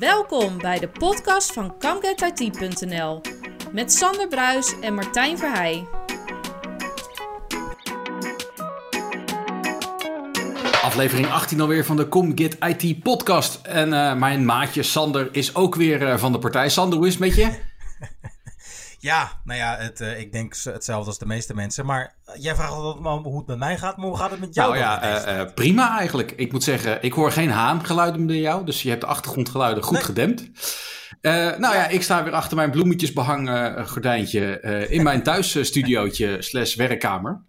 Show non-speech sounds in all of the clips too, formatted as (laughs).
Welkom bij de podcast van ComeGetIT.nl met Sander Bruis en Martijn Verheij. Aflevering 18 alweer van de ComGet IT podcast. En uh, mijn maatje Sander is ook weer uh, van de partij. Sander, hoe is het met je? (laughs) Ja, nou ja, het, uh, ik denk hetzelfde als de meeste mensen. Maar jij vraagt altijd hoe het met mij gaat, maar hoe gaat het met jou? Nou ja, uh, prima eigenlijk. Ik moet zeggen, ik hoor geen haangeluiden bij jou. Dus je hebt de achtergrondgeluiden goed nee. gedempt. Nou ja. ja. ik sta weer achter mijn bloemetjesbehangen gordijntje in mijn thuisstudiootje (laughs) slash werkkamer.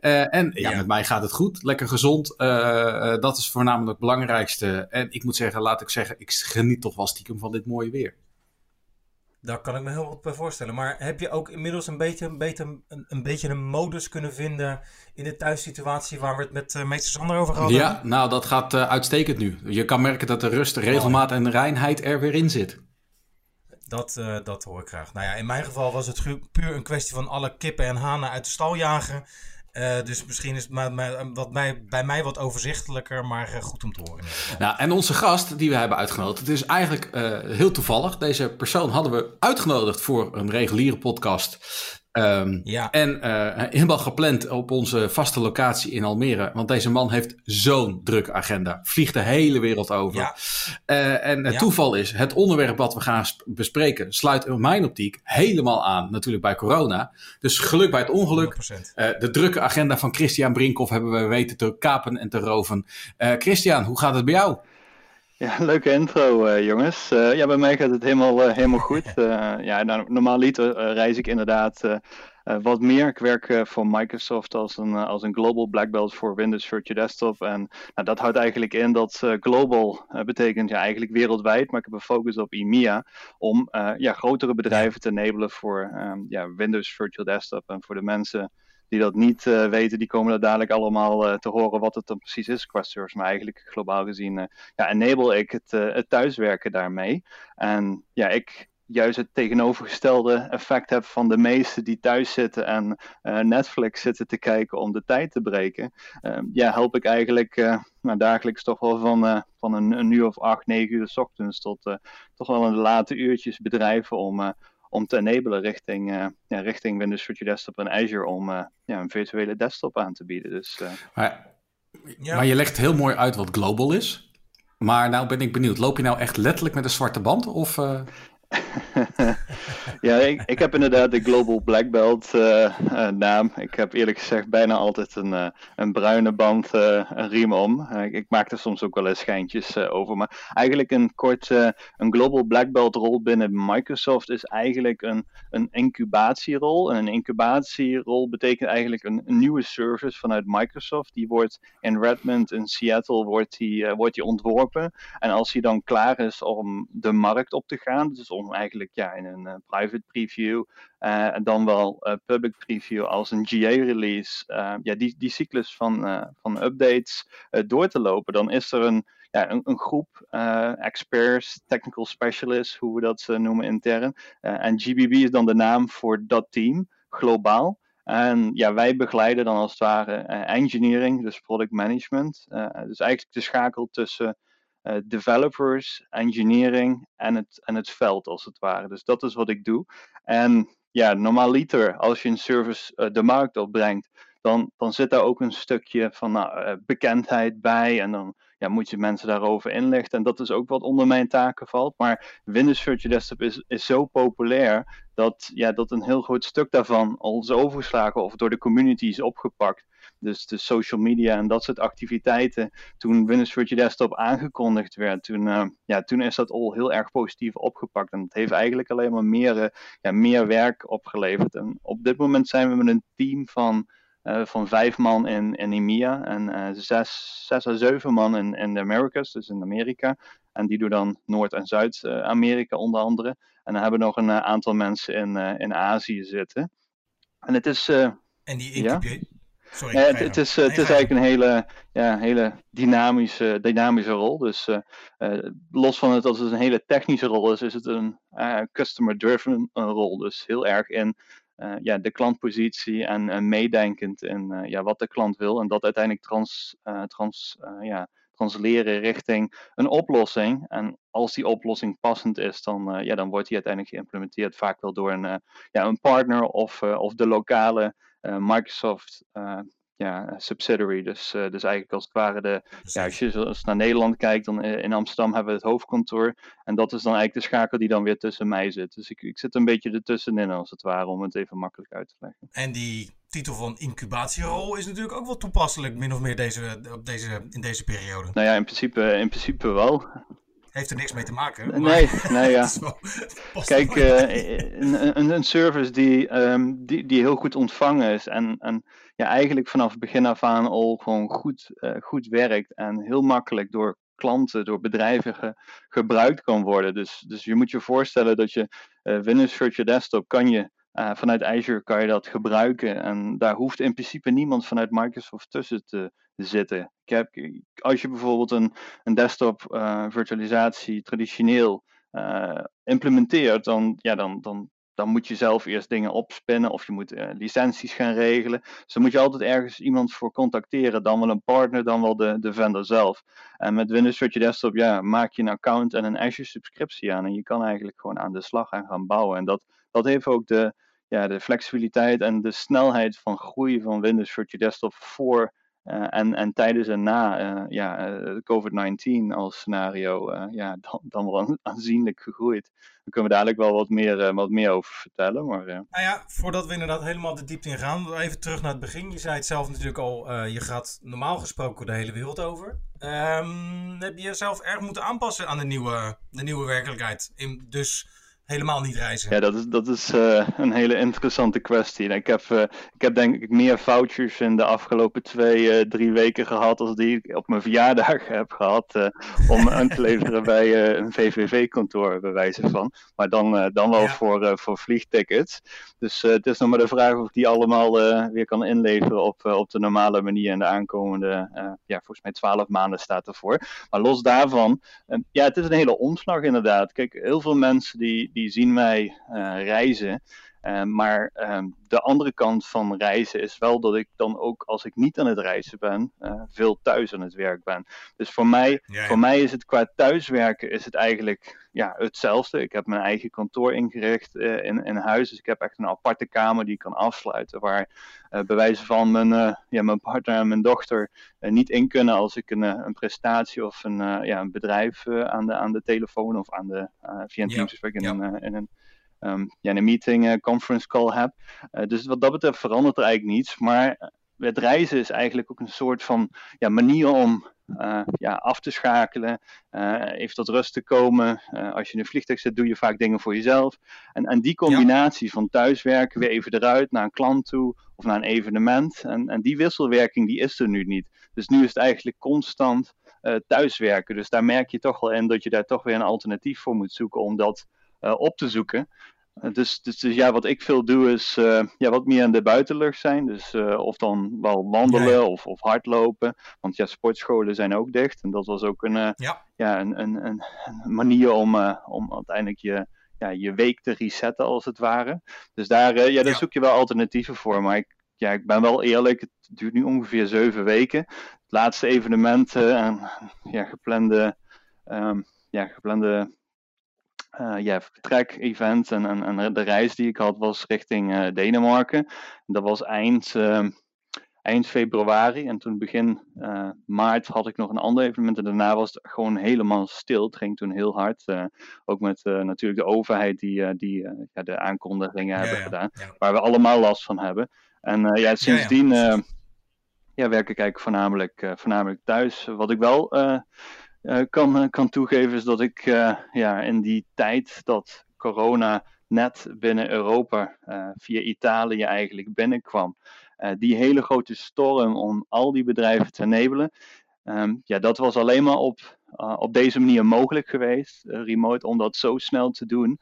Uh, en ja, ja, met mij gaat het goed. Lekker gezond. Uh, uh, dat is voornamelijk het belangrijkste. En ik moet zeggen, laat ik zeggen, ik geniet toch wel stiekem van dit mooie weer. Daar kan ik me heel goed bij voorstellen. Maar heb je ook inmiddels een beetje een, beetje, een, een, beetje een modus kunnen vinden in de thuissituatie waar we het met uh, meester Sander over gehad ja, nou dat gaat uh, uitstekend nu. Je kan merken dat de rust, regelmaat en de reinheid er weer in zit. Dat, uh, dat hoor ik graag. Nou ja, in mijn geval was het puur een kwestie van alle kippen en hanen uit de stal jagen. Uh, dus misschien is het maar, maar, wat bij, bij mij wat overzichtelijker, maar uh, goed om te horen. Nou, en onze gast die we hebben uitgenodigd, het is eigenlijk heel toevallig. Deze persoon hadden we uitgenodigd voor een reguliere podcast. Um, ja. En uh, helemaal gepland op onze vaste locatie in Almere. Want deze man heeft zo'n drukke agenda. Vliegt de hele wereld over. Ja. Uh, en het ja. toeval is, het onderwerp wat we gaan bespreken... sluit in mijn optiek helemaal aan natuurlijk bij corona. Dus geluk bij het ongeluk. Uh, de drukke agenda van Christian Brinkhoff hebben we weten te kapen en te roven. Christian, hoe gaat het bij jou? Ja, (laughs) leuke intro, uh, jongens. Uh, ja, bij mij gaat het helemaal, uh, helemaal goed. (laughs) ja, nou, normaaliter reis ik inderdaad wat meer. Ik werk voor Microsoft als een, als een global black belt voor Windows Virtual Desktop. En nou, dat houdt eigenlijk in dat global betekent ja, eigenlijk wereldwijd, maar ik heb een focus op EMEA om ja, grotere bedrijven te enabelen voor um, ja, Windows Virtual Desktop. En voor de mensen die dat niet uh, weten, die komen er dadelijk allemaal uh, te horen wat het dan precies is qua service. Maar eigenlijk globaal gezien uh, ja, enable ik het, het thuiswerken daarmee. En ja, ik juist het tegenovergestelde effect heb van de meesten die thuis zitten en Netflix zitten te kijken om de tijd te breken. ja, help ik eigenlijk nou, dagelijks toch wel van, van een, een uur of acht, negen uur s ochtends tot toch wel in de late uurtjes bedrijven om om te enablen richting, uh, ja, richting Windows Virtual Desktop en Azure om uh, ja, een virtuele desktop aan te bieden. Dus, uh... maar, ja. maar je legt heel mooi uit wat global is. Maar nou ben ik benieuwd, loop je nou echt letterlijk met een zwarte band? Of, (laughs) ja, ik, ik, heb inderdaad de Global Black Belt uh, uh, naam. Ik heb eerlijk gezegd bijna altijd een, uh, een bruine band, een riem om. Ik, maak er soms ook wel eens schijntjes over. Maar eigenlijk een kort, een Global Black Belt rol binnen Microsoft is eigenlijk een, een incubatierol. En een incubatierol betekent eigenlijk een, een, nieuwe service vanuit Microsoft. Die wordt in Redmond, in Seattle, wordt die, wordt die ontworpen. En als die dan klaar is om de markt op te gaan, dus om eigenlijk ja, in een uh, private preview uh, en dan wel uh, public preview als een GA-release, ja, die, die cyclus van, van updates door te lopen, dan is er een, ja, een, een groep experts, technical specialists, hoe we dat noemen intern. en GBB is dan de naam voor dat team, globaal. En ja, wij begeleiden dan als het ware engineering, dus product management. dus eigenlijk de schakel tussen uh, developers, engineering en het, en het veld als het ware. Dus dat is wat ik doe. En ja, normaliter, als je een service uh, de markt opbrengt, dan, dan zit daar ook een stukje van nou, uh, bekendheid bij. En dan ja, moet je mensen daarover inlichten. En dat is ook wat onder mijn taken valt. Maar Windows Virtual Desktop is, is zo populair dat, ja, dat een heel groot stuk daarvan al is overgeslagen of door de community is opgepakt. Dus de social media en dat soort activiteiten. Toen Windows Virtual Desktop aangekondigd werd, toen, uh, ja, toen is dat al heel erg positief opgepakt. En het heeft eigenlijk alleen maar meer, uh, ja, meer werk opgeleverd. En op dit moment zijn we met een team van, uh, van vijf man in, in EMEA en zes, zes à zeven man in, in de Americas, dus in Amerika. En die doen dan Noord- en Zuid-Amerika onder andere. En dan hebben we nog een aantal mensen in, in Azië zitten. En het is. en die incubate. Sorry, uh, het, is, het is eigenlijk een hele, ja, hele dynamische, dynamische rol. Dus uh, los van het dat het een hele technische rol is, is het een customer-driven rol. Dus heel erg in ja, de klantpositie en meedenkend in ja, wat de klant wil. En dat uiteindelijk trans, trans, ja, transleren richting een oplossing. En als die oplossing passend is, dan, ja, dan wordt die uiteindelijk geïmplementeerd, vaak wel door een, ja, een partner of, of de lokale Microsoft ja, subsidiary. Dus, uh, dus eigenlijk als het ware de. Ja, als je als naar Nederland kijkt, dan eh, in Amsterdam hebben we het hoofdkantoor. En dat is dan eigenlijk de schakel die dan weer tussen mij zit. Dus ik, ik zit een beetje ertussenin als het ware, om het even makkelijk uit te leggen. En die titel van incubatierol is natuurlijk ook wel toepasselijk, min of meer deze, op deze, in deze periode. Nou ja, in principe, in principe wel heeft er niks mee te maken. Nee, nee ja. (laughs) Kijk, uh, een, een, service die, um, die, die heel goed ontvangen is en, en ja, eigenlijk vanaf begin af aan al gewoon goed, uh, goed werkt en heel makkelijk door klanten, door bedrijven ge, gebruikt kan worden. Dus, dus je moet je voorstellen dat je uh, Windows Virtual Desktop kan je uh, vanuit Azure kan je dat gebruiken en daar hoeft in principe niemand vanuit Microsoft tussen te zitten. Ik heb, als je bijvoorbeeld een, een desktop uh, virtualisatie traditioneel uh, implementeert, dan, ja, dan, dan, dan moet je zelf eerst dingen opspinnen of je moet licenties gaan regelen. Dus dan moet je altijd ergens iemand voor contacteren, dan wel een partner, dan wel de, de vendor zelf. En met Windows Virtual Desktop ja, maak je een account en een Azure subscriptie aan en je kan eigenlijk gewoon aan de slag en gaan bouwen. En dat, dat heeft ook de, ja, de flexibiliteit en de snelheid van groei van Windows Virtual Desktop voor en, en tijdens en na uh, ja, uh, COVID-19 als scenario ja, (laughs) dan, dan wel aanzienlijk gegroeid. Daar kunnen we dadelijk wel wat meer, wat meer over vertellen. Maar, Nou ja, voordat we inderdaad helemaal de diepte in gaan, even terug naar het begin. Je zei het zelf natuurlijk al, je gaat normaal gesproken de hele wereld over. Um, heb je jezelf erg moeten aanpassen aan de nieuwe, de nieuwe werkelijkheid? In, dus helemaal niet reizen? Ja, dat is, dat is uh, een hele interessante kwestie. Ik heb, uh, ik heb denk ik meer vouchers in de afgelopen twee, uh, drie weken gehad als die ik op mijn verjaardag heb gehad om aan te (laughs) leveren bij een VVV-kantoor, bij wijze van. Maar dan, dan wel ja. voor, voor vliegtickets. Dus het is nog maar de vraag of ik die allemaal weer kan inleveren op, op de normale manier. En de aankomende, ja, volgens mij twaalf maanden staat ervoor. Maar los daarvan, ja, het is een hele omslag inderdaad. Kijk, heel veel mensen die, die die zien mij uh, reizen. Uh, maar uh, de andere kant van reizen is wel dat ik dan ook als ik niet aan het reizen ben, uh, veel thuis aan het werk ben. Dus voor mij, ja, ja. voor mij is het qua thuiswerken is het eigenlijk ja, hetzelfde. Ik heb mijn eigen kantoor ingericht in, in huis. Dus ik heb echt een aparte kamer die ik kan afsluiten. Waar bij wijze van mijn, ja, mijn partner en mijn dochter niet in kunnen als ik een, een prestatie of een, ja, een bedrijf aan, de, aan de telefoon of aan de, via een. Teamsgesprek in, in een um, ja, een meeting, uh, conference call heb. Uh, dus wat dat betreft verandert er eigenlijk niets. Maar het reizen is eigenlijk ook een soort van ja, manier om uh, ja, af te schakelen, even tot rust te komen. als je in een vliegtuig zit, doe je vaak dingen voor jezelf. En, en die combinatie ja. van thuiswerken, weer even eruit naar een klant toe of naar een evenement. En, en die wisselwerking die is er nu niet. Dus nu is het eigenlijk constant thuiswerken. Dus daar merk je toch wel in dat je daar toch weer een alternatief voor moet zoeken om dat uh, op te zoeken. Uh, dus, dus, dus, ja, wat ik veel doe is uh, ja, wat meer in de buitenlucht zijn. Dus of dan wel wandelen ja, ja. Of, of hardlopen. Want ja, sportscholen zijn ook dicht. En dat was ook een, ja. Ja, een, een, een, manier om, om uiteindelijk je, ja, je week te resetten als het ware. Dus daar, ja, daar zoek je wel alternatieven voor. Maar ik, ja, ik ben wel eerlijk, het duurt nu ongeveer zeven weken. Het laatste evenement en ja, geplande, um, ja, geplande uh, ja, vertrek-event en, en, en, de reis die ik had was richting uh, Denemarken. Dat was eind, uh, eind februari en toen begin uh, maart had ik nog een ander evenement en daarna was het gewoon helemaal stil. Het ging toen heel hard. ook met natuurlijk de overheid die, die ja, de aankondigingen ja, hebben ja, gedaan, waar we allemaal last van hebben. En ja, sindsdien ja, werk ik eigenlijk voornamelijk, voornamelijk thuis. Wat ik wel kan, eh, kan toegeven is dat ik uh, ja, in die tijd dat corona net binnen Europa via Italië eigenlijk binnenkwam, die hele grote storm om al die bedrijven te enabelen, um, ja, dat was alleen maar op, op deze manier mogelijk geweest, remote, om dat zo snel te doen,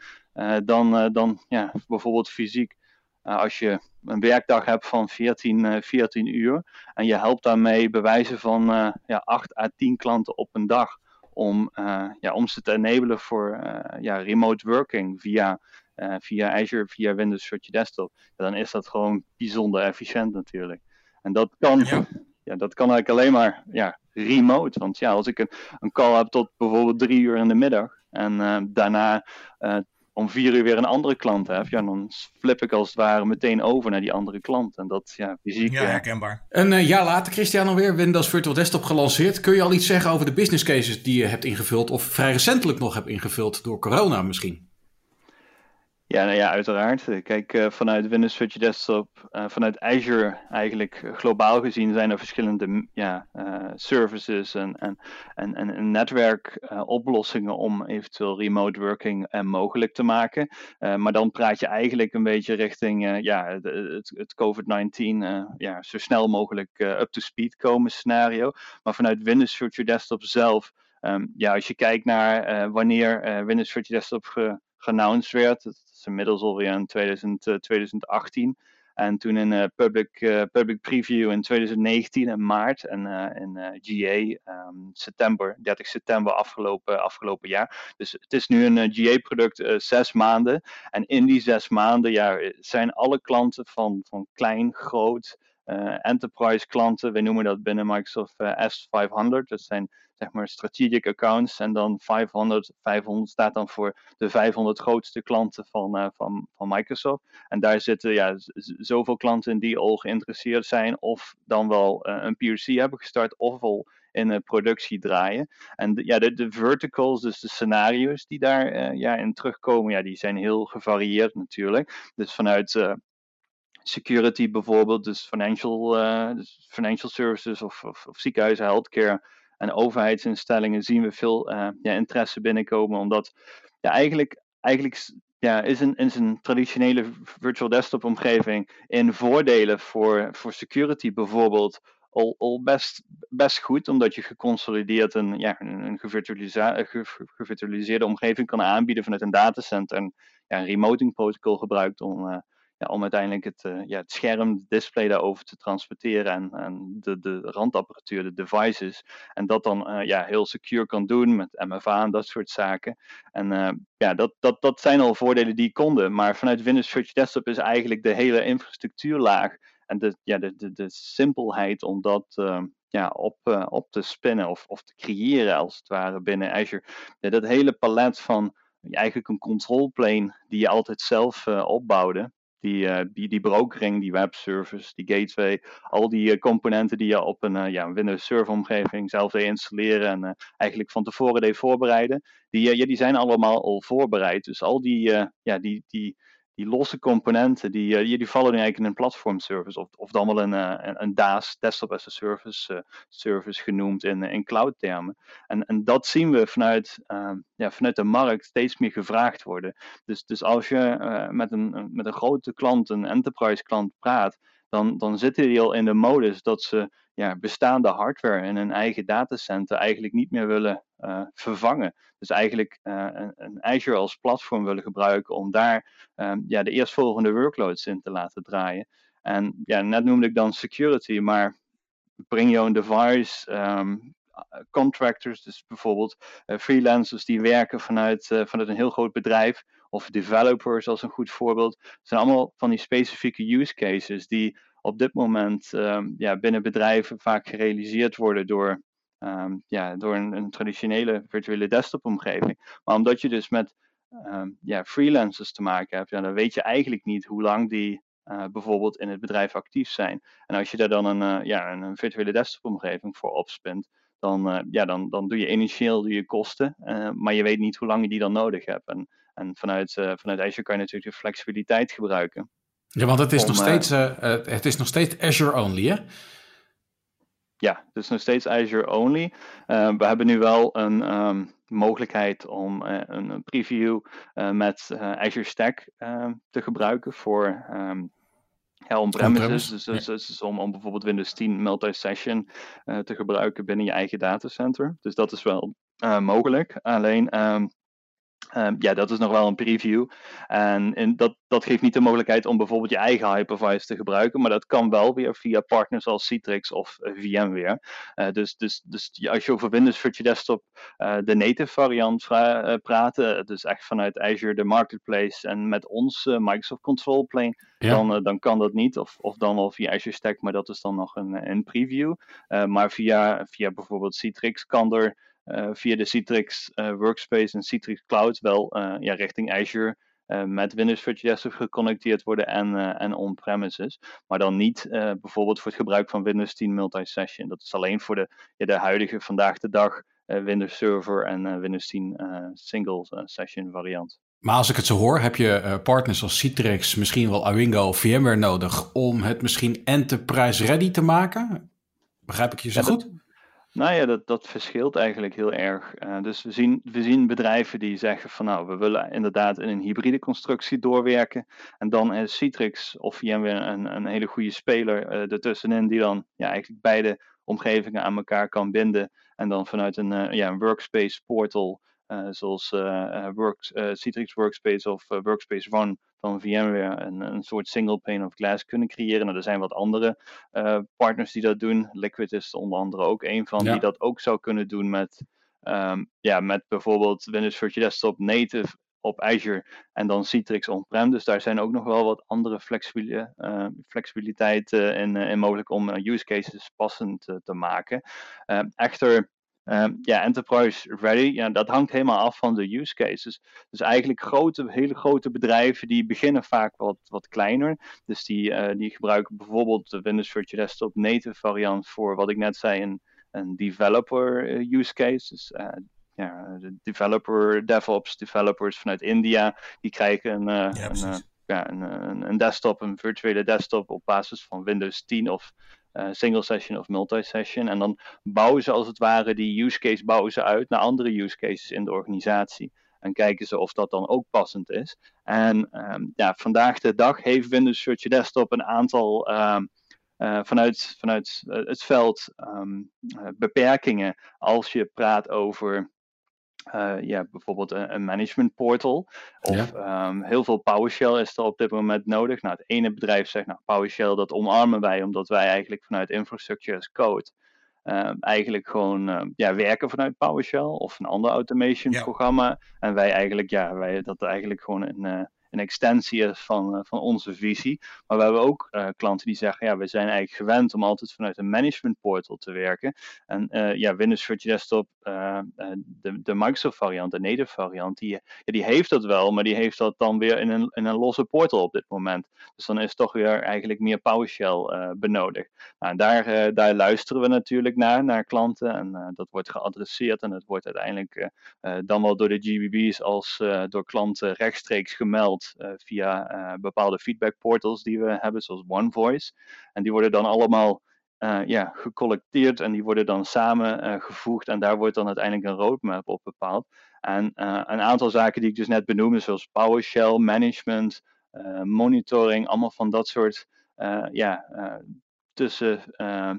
dan, dan ja, bijvoorbeeld fysiek. Als je een werkdag hebt van 14, 14 eh, uur. En je helpt daarmee bewijzen van uh, ja, 8 à 10 klanten op een dag. Om, ja, om ze te enablen voor ja, remote working via, via Azure, via Windows Virtual Desktop. Ja, dan is dat gewoon bijzonder efficiënt natuurlijk. En dat kan, ja. ja. dat kan eigenlijk alleen maar ja, remote. Want ja, als ik een, een call heb tot bijvoorbeeld drie uur in de middag en daarna om vier uur weer een andere klant heb, ja, dan flip ik als het ware meteen over naar die andere klant. En dat, ja, fysiek... Ja, herkenbaar. Een uh, jaar later, Christian, alweer Windows Virtual Desktop gelanceerd. Kun je al iets zeggen over de business cases die je hebt ingevuld, of vrij recentelijk nog hebt ingevuld door corona misschien? Ja, nou ja, uiteraard. Kijk, uh, vanuit Windows Virtual Desktop, uh, vanuit Azure eigenlijk globaal gezien zijn er verschillende ja, uh, services en, en, en, en netwerkoplossingen om eventueel remote working mogelijk te maken. maar dan praat je eigenlijk een beetje richting ja, het, het, het COVID-19 ja, zo snel mogelijk up to speed komen scenario. Maar vanuit Windows Virtual Desktop zelf, um, ja, als je kijkt naar wanneer Windows Virtual Desktop ge, werd, is inmiddels alweer in 2000, 2018. Eh, en toen in uh, public, uh, public preview in 2019 in maart en in GA um, ehm, september, 30 september afgelopen, afgelopen jaar. Dus het is nu een GA-product zes maanden. En in die zes maanden ja, zijn alle klanten van, van klein, groot, enterprise klanten, we noemen dat binnen Microsoft S500. Dat zijn zeg maar strategic accounts. En dan 500, 500 staat dan voor de 500 grootste klanten van, uh, van, van Microsoft. En daar zitten ja, zoveel klanten die al geïnteresseerd zijn of dan wel een POC hebben gestart of al in productie draaien. En ja, de, de verticals, dus de scenario's die daar ja, in terugkomen, ja, die zijn heel gevarieerd natuurlijk. Dus vanuit security bijvoorbeeld, dus financial, dus financial services of, of, of ziekenhuizen, healthcare en overheidsinstellingen zien we veel uh, ja, interesse binnenkomen, omdat ja, eigenlijk, eigenlijk ja, is een, traditionele virtual desktop omgeving in voordelen voor, voor security bijvoorbeeld al, al best, best goed, omdat je geconsolideerd een, ja, een gevirtualiseerde omgeving kan aanbieden vanuit een datacenter en ja, een remoting protocol gebruikt om, uh, ja, om uiteindelijk het, uh, ja, het scherm, het display daarover te transporteren en, en de, de randapparatuur, de devices. En dat dan uh, ja, heel secure kan doen met MFA en dat soort zaken. En uh, ja, dat, dat, dat zijn al voordelen die konden. Maar vanuit Windows Virtual Desktop is eigenlijk de hele infrastructuurlaag en de, ja, de, de, de simpelheid om dat ja, op, op te spinnen of, of te creëren als het ware binnen Azure. Ja, dat hele palet van eigenlijk een control plane die je altijd zelf opbouwde. Die, uh, die, die brokering, die webservice, die gateway, al die uh, componenten die je op een, uh, ja, Windows Server omgeving zelf deed installeren en eigenlijk van tevoren deed voorbereiden, die, die zijn allemaal al voorbereid. Dus al die, ja, die, die, die losse componenten, die, uh, die vallen nu eigenlijk in een platform service. Of, of dan wel een, uh, een DAS, Desktop as a Service, uh, service genoemd in, in cloud termen. En, en dat zien we vanuit, ja, vanuit de markt steeds meer gevraagd worden. Dus, dus als je met, een, met een grote klant, een enterprise klant praat, dan, dan zitten die al in de modus dat ze ja, bestaande hardware in een eigen datacenter eigenlijk niet meer willen uh, vervangen. Dus eigenlijk uh, een, een, Azure als platform willen gebruiken om daar um, ja, de eerstvolgende workloads in te laten draaien. En ja, net noemde ik dan security, maar bring your own device, um, contractors, dus bijvoorbeeld freelancers die werken vanuit, vanuit een heel groot bedrijf, of developers als een goed voorbeeld. Het zijn allemaal van die specifieke use cases die op dit moment um, ja, binnen bedrijven vaak gerealiseerd worden door, um, ja, door een, een, traditionele virtuele desktop omgeving. Maar omdat je dus met um, ja, freelancers te maken hebt, ja, dan weet je eigenlijk niet hoe lang die uh, bijvoorbeeld in het bedrijf actief zijn. En als je daar dan een, uh, ja, een, virtuele desktop omgeving voor opspint, dan, uh, ja, dan, dan doe je initieel doe je kosten, maar je weet niet hoe lang je die dan nodig hebt. En, en vanuit, vanuit Azure kan je natuurlijk de flexibiliteit gebruiken. Ja, want het is, nog, steeds, uh, het is nog steeds Azure only, hè? Ja, het is nog steeds Azure only. Uh, we hebben nu wel een um, mogelijkheid om uh, een preview met Azure Stack ehm, te gebruiken voor um, ja, on-premises. Dus, dus, dus, om, om bijvoorbeeld Windows 10 multi-session te gebruiken binnen je eigen datacenter. Dus dat is wel mogelijk. Alleen Ehm, ja, dat is nog wel een preview. En, dat, dat geeft niet de mogelijkheid om bijvoorbeeld je eigen hypervisor te gebruiken, maar dat kan wel weer via partners als Citrix of uh, VMware. Uh, dus, dus, dus als je over Windows Virtual Desktop uh, de native variant praten, dus echt vanuit Azure de Marketplace en met ons Microsoft Control Plane, dan, dan kan dat niet. Of, of dan al via Azure Stack, maar dat is dan nog een, een preview. maar via, via bijvoorbeeld Citrix kan er uh, via de Citrix uh, Workspace en Citrix Cloud wel uh, ja, richting Azure met Windows Virtual Desktop geconnecteerd worden en, en on-premises. Maar dan niet bijvoorbeeld voor het gebruik van Windows 10 Multi-Session. Dat is alleen voor de, ja, de huidige, vandaag de dag, Windows Server en Windows 10 Single Session variant. Maar als ik het zo hoor, heb je partners als Citrix, misschien wel Awingo of VMware nodig om het misschien enterprise ready te maken? Begrijp ik je zo goed? Nou ja, dat, dat verschilt eigenlijk heel erg. Uh, dus we zien, we zien bedrijven die zeggen van nou, we willen inderdaad in een hybride constructie doorwerken. En dan is Citrix of VMware een, een hele goede speler uh, ertussenin die dan ja, eigenlijk beide omgevingen aan elkaar kan binden. En dan vanuit een, uh, ja, een workspace portal zoals Citrix Workspace of Workspace ONE van VMware een, een soort single pane of glass kunnen creëren. Nou, er zijn wat andere partners die dat doen. Liquid is onder andere ook een van die dat ook zou kunnen doen met, um, ja, met bijvoorbeeld Windows Virtual Desktop native op Azure en dan Citrix on-prem. Dus daar zijn ook nog wel wat andere uh, flexibiliteit in, in, mogelijk om use cases passend te maken. Ehm, echter Ehm, ja, enterprise ready, ja, dat hangt helemaal af van de use cases. Dus eigenlijk grote, hele grote bedrijven die beginnen vaak wat, wat kleiner. Dus die, uh, die gebruiken bijvoorbeeld de Windows Virtual Desktop native variant voor wat ik net zei, een, een developer uh, use case. Dus uh, ja, de developer, DevOps developers vanuit India, die krijgen een, ja, een, ja, een, een, desktop, een virtuele desktop op basis van Windows 10 of uh, single session of multi-session. En dan bouwen ze als het ware die use case bouwen ze uit naar andere use cases in de organisatie. En kijken ze of dat dan ook passend is. En um, ja, vandaag de dag heeft Windows Virtual Desktop een aantal um, uh, vanuit, vanuit het veld um, beperkingen als je praat over uh, ja, bijvoorbeeld een, een, management portal. Of ehm, heel veel PowerShell is er op dit moment nodig. Nou, het ene bedrijf zegt, nou, PowerShell dat omarmen wij, omdat wij eigenlijk vanuit infrastructure as code ehm, eigenlijk gewoon ehm, ja, werken vanuit PowerShell of een ander automation programma. En wij eigenlijk, ja, wij dat eigenlijk gewoon een, uh, een extensie is van, uh, van onze visie. Maar we hebben ook uh, klanten die zeggen, ja, we zijn eigenlijk gewend om altijd vanuit een management portal te werken. En uh, ja, Windows Virtual Desktop, de, de Microsoft variant, de native variant, die, ja, die heeft dat wel, maar die heeft dat dan weer in een, in een losse portal op dit moment. Dus dan is toch weer eigenlijk meer PowerShell benodigd. Nou, daar, daar luisteren we natuurlijk naar, naar klanten. En dat wordt geadresseerd en het wordt uiteindelijk dan wel door de GBB's als door klanten rechtstreeks gemeld uh, via uh, bepaalde feedbackportals die we hebben, zoals OneVoice. En die worden dan allemaal uh, ja, gecollecteerd en die worden dan samengevoegd en daar wordt dan uiteindelijk een roadmap op bepaald. En een aantal zaken die ik dus net benoemde, zoals PowerShell, management, monitoring, allemaal van dat soort ja, tussen,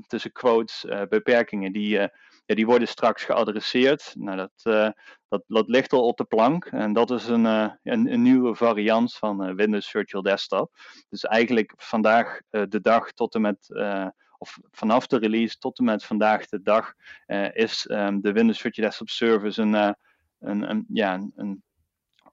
tussen quotes, beperkingen, die ja, die worden straks geadresseerd. Nou, dat, uh, dat, dat ligt al op de plank. En dat is een, uh, een, een, nieuwe variant van uh, Windows Virtual Desktop. Dus eigenlijk vandaag de dag tot en met, of vanaf de release tot en met vandaag de dag, is um, de Windows Virtual Desktop Service een, een, een, ja, een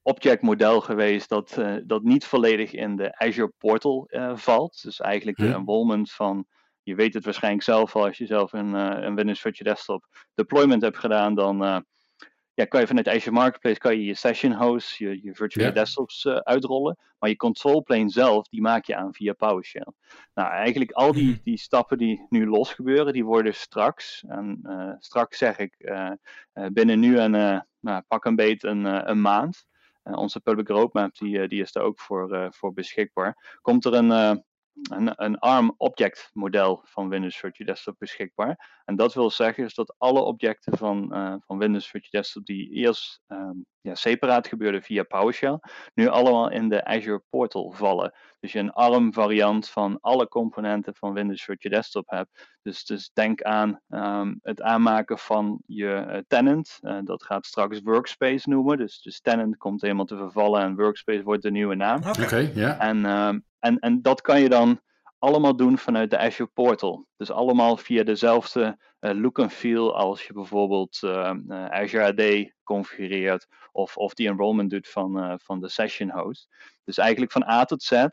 objectmodel geweest dat, dat niet volledig in de Azure Portal valt. Dus eigenlijk de enrollment van je weet het waarschijnlijk zelf al als je zelf een, uh, een Windows Virtual Desktop deployment hebt gedaan, dan uh, ja, kan je vanuit Azure Marketplace kan je, je session hosts, je, je virtual desktops uh, uitrollen. Maar je control plane zelf, die maak je aan via PowerShell. Nou, eigenlijk al die, mhm. die stappen die nu los gebeuren, die worden straks, en straks zeg ik binnen nu en nou, pak een beet een, een maand. onze public roadmap die, die is daar ook voor, voor beschikbaar. Komt er een, een, een ARM object model van Windows Virtual Desktop beschikbaar. En dat wil zeggen is dat alle objecten van, uh, van Windows Virtual Desktop die eerst um, ja, separaat gebeurden via PowerShell, nu allemaal in de Azure Portal vallen. Dus je een ARM variant van alle componenten van Windows Virtual Desktop hebt. Dus, dus denk aan um, het aanmaken van je uh, tenant. Uh, dat gaat straks Workspace noemen. Dus, dus tenant komt helemaal te vervallen en Workspace wordt de nieuwe naam. Oké, okay, ja. En, um, en, en dat kan je dan allemaal doen vanuit de Azure Portal. Dus allemaal via dezelfde uh, look and feel als je bijvoorbeeld uh, uh, Azure AD configureert of, of die enrollment doet van, van de session host. Dus eigenlijk van A tot Z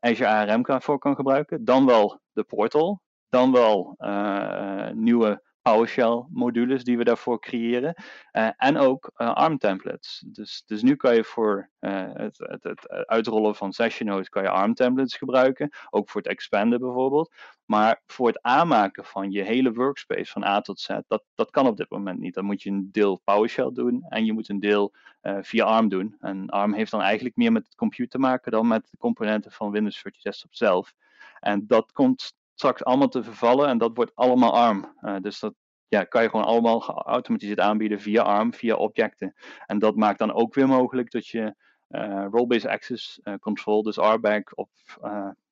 Azure ARM voor kan gebruiken. Dan wel de portal. Dan wel nieuwe PowerShell modules die we daarvoor creëren. Uh, en ook uh, ARM templates. Dus, dus nu kan je voor uh, het, het, het, uitrollen van session nodes kan je ARM templates gebruiken. Ook voor het expanden bijvoorbeeld. Maar voor het aanmaken van je hele workspace van A tot Z, dat, dat kan op dit moment niet. Dan moet je een deel PowerShell doen en je moet een deel via ARM doen. En ARM heeft dan eigenlijk meer met het computer te maken dan met de componenten van Windows Virtual Desktop zelf. En dat komt straks allemaal te vervallen en dat wordt allemaal ARM. Uh, dus dat ja, kan je gewoon allemaal geautomatiseerd aanbieden via ARM, via objecten. En dat maakt dan ook weer mogelijk dat je uh, role-based access uh, control, dus RBAC op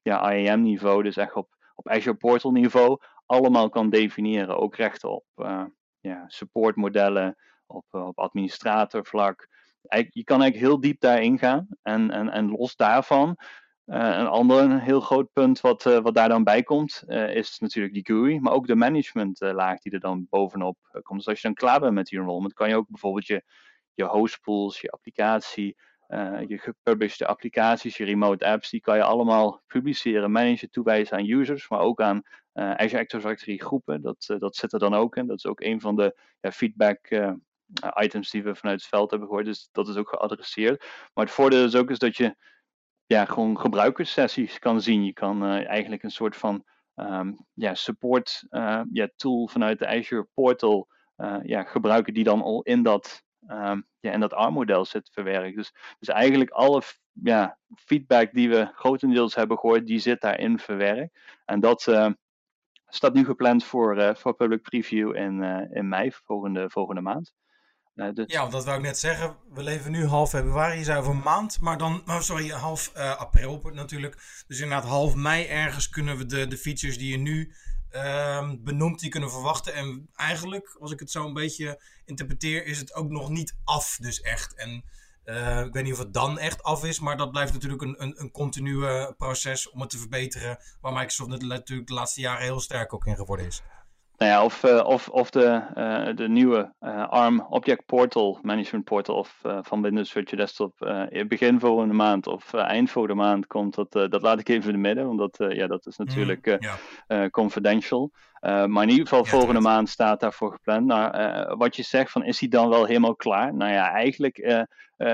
ja, IAM niveau, dus echt op, op Azure Portal niveau, allemaal kan definiëren. Ook rechten op supportmodellen, op, op administratorvlak. Je kan eigenlijk heel diep daarin gaan. En, en, en los daarvan een ander heel groot punt wat, uh, wat daar dan bij komt, uh, is natuurlijk die GUI, maar ook de managementlaag die er dan bovenop komt. Dus als je dan klaar bent met die enrollment, kan je ook bijvoorbeeld je, je hostpools, je applicatie, je gepublished applicaties, je remote apps, die kan je allemaal publiceren, managen, toewijzen aan users, maar ook aan Azure Active Directory groepen. Dat, dat zit er dan ook in. Dat is ook een van de ja, feedback items die we vanuit het veld hebben gehoord. Dus dat is ook geadresseerd. Maar het voordeel is ook is dat je ja, gewoon gebruikerssessies kan zien. Je kan uh, eigenlijk een soort van um, ja, support uh, ja, tool vanuit de Azure Portal uh, ja, gebruiken die dan al in dat, um, ja, in dat ARM-model zit verwerkt. Dus, dus eigenlijk alle ja, feedback die we grotendeels hebben gehoord, die zit daarin verwerkt. En dat staat nu gepland voor, voor public preview in, in mei, volgende, volgende maand. Ja, want dat wou ik net zeggen. We leven nu half februari, zei over een maand, maar dan, oh, sorry, half uh, april natuurlijk. Dus inderdaad, half mei ergens kunnen we de, de features die je nu uh, benoemt, die kunnen verwachten. En eigenlijk, als ik het zo een beetje interpreteer, is het ook nog niet af, dus echt. En uh, ik weet niet of het dan echt af is, maar dat blijft natuurlijk een, een, een continue proces om het te verbeteren. Waar Microsoft natuurlijk de laatste jaren heel sterk ook in geworden is. Nou ja, of, uh, of, of de, uh, de nieuwe uh, ARM Object Portal, Management Portal of, van Windows Virtual Desktop begin volgende maand of eind volgende maand komt, dat, dat laat ik even in de midden, want dat, ja, dat is natuurlijk mm, ja. confidential. Maar in ieder geval volgende maand staat daarvoor gepland. Nou, wat je zegt, van, is hij dan wel helemaal klaar? Nou ja, eigenlijk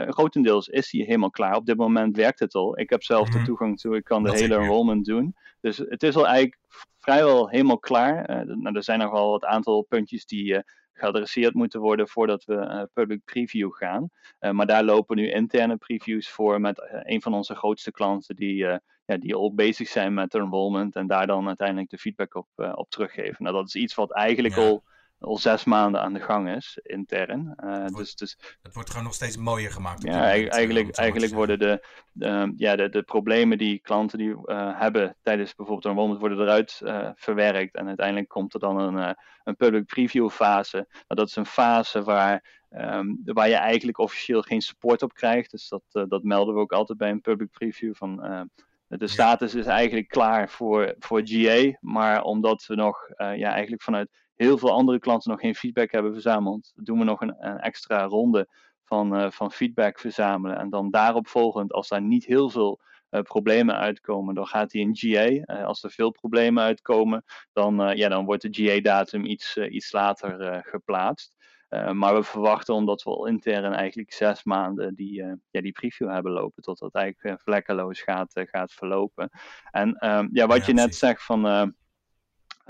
grotendeels is hij helemaal klaar. Op dit moment werkt het al. Ik heb zelf mm -hmm. de mhm. toegang toe, ik kan de hele enrollment doen. Dus het is al eigenlijk vrijwel helemaal klaar. Uh, nou, er zijn nog wel wat aantal puntjes die uh, geadresseerd moeten worden voordat we uh, public preview gaan. maar daar lopen nu interne previews voor met een van onze grootste klanten die, ja, die al bezig zijn met enrollment en daar dan uiteindelijk de feedback op, op teruggeven. Nou, dat is iets wat eigenlijk ja. al al zes maanden aan de gang is, intern. Uh, het, wordt, dus, dus, het wordt gewoon nog steeds mooier gemaakt. Ja, eigenlijk, eigenlijk worden de, de, ja, de, de problemen die klanten die, uh, hebben tijdens bijvoorbeeld een enrollment worden eruit verwerkt. En uiteindelijk komt er dan een, een public preview fase. Nou, dat is een fase waar, um, waar je eigenlijk officieel geen support op krijgt. Dus dat, dat melden we ook altijd bij een public preview van... de status is eigenlijk klaar voor, voor GA, maar omdat we nog ja, eigenlijk vanuit heel veel andere klanten nog geen feedback hebben verzameld, doen we nog een, een extra ronde van, uh, van feedback verzamelen. En dan daarop volgend, als daar niet heel veel uh, problemen uitkomen, dan gaat die in GA. Uh, eh, als er veel problemen uitkomen, dan, ja, dan wordt de GA-datum iets, iets later geplaatst. Maar we verwachten, omdat we al intern eigenlijk zes maanden die, ja, die preview hebben lopen, tot dat eigenlijk vlekkeloos gaat, gaat verlopen. En ehm, ja, wat ja, je net zegt van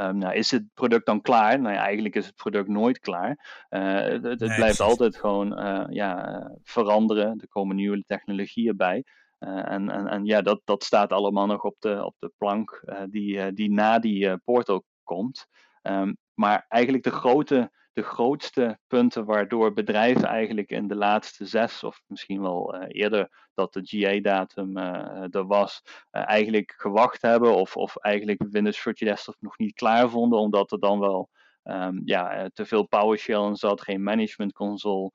Um, nou, is het product dan klaar? Nou ja, eigenlijk is het product nooit klaar. Uh, het, het nee, blijft altijd gewoon uh, ja, veranderen. Er komen nieuwe technologieën bij. en, en, en ja, dat, dat staat allemaal nog op de, op de plank die, die na die portal komt. Ehm, maar eigenlijk de grote de grootste punten waardoor bedrijven eigenlijk in de laatste zes of misschien wel uh, eerder dat de GA-datum eh, er was, uh, eigenlijk gewacht hebben of, of eigenlijk Windows Virtual Desktop nog niet klaar vonden, omdat er dan wel um, ja, te veel PowerShell in zat, geen management console.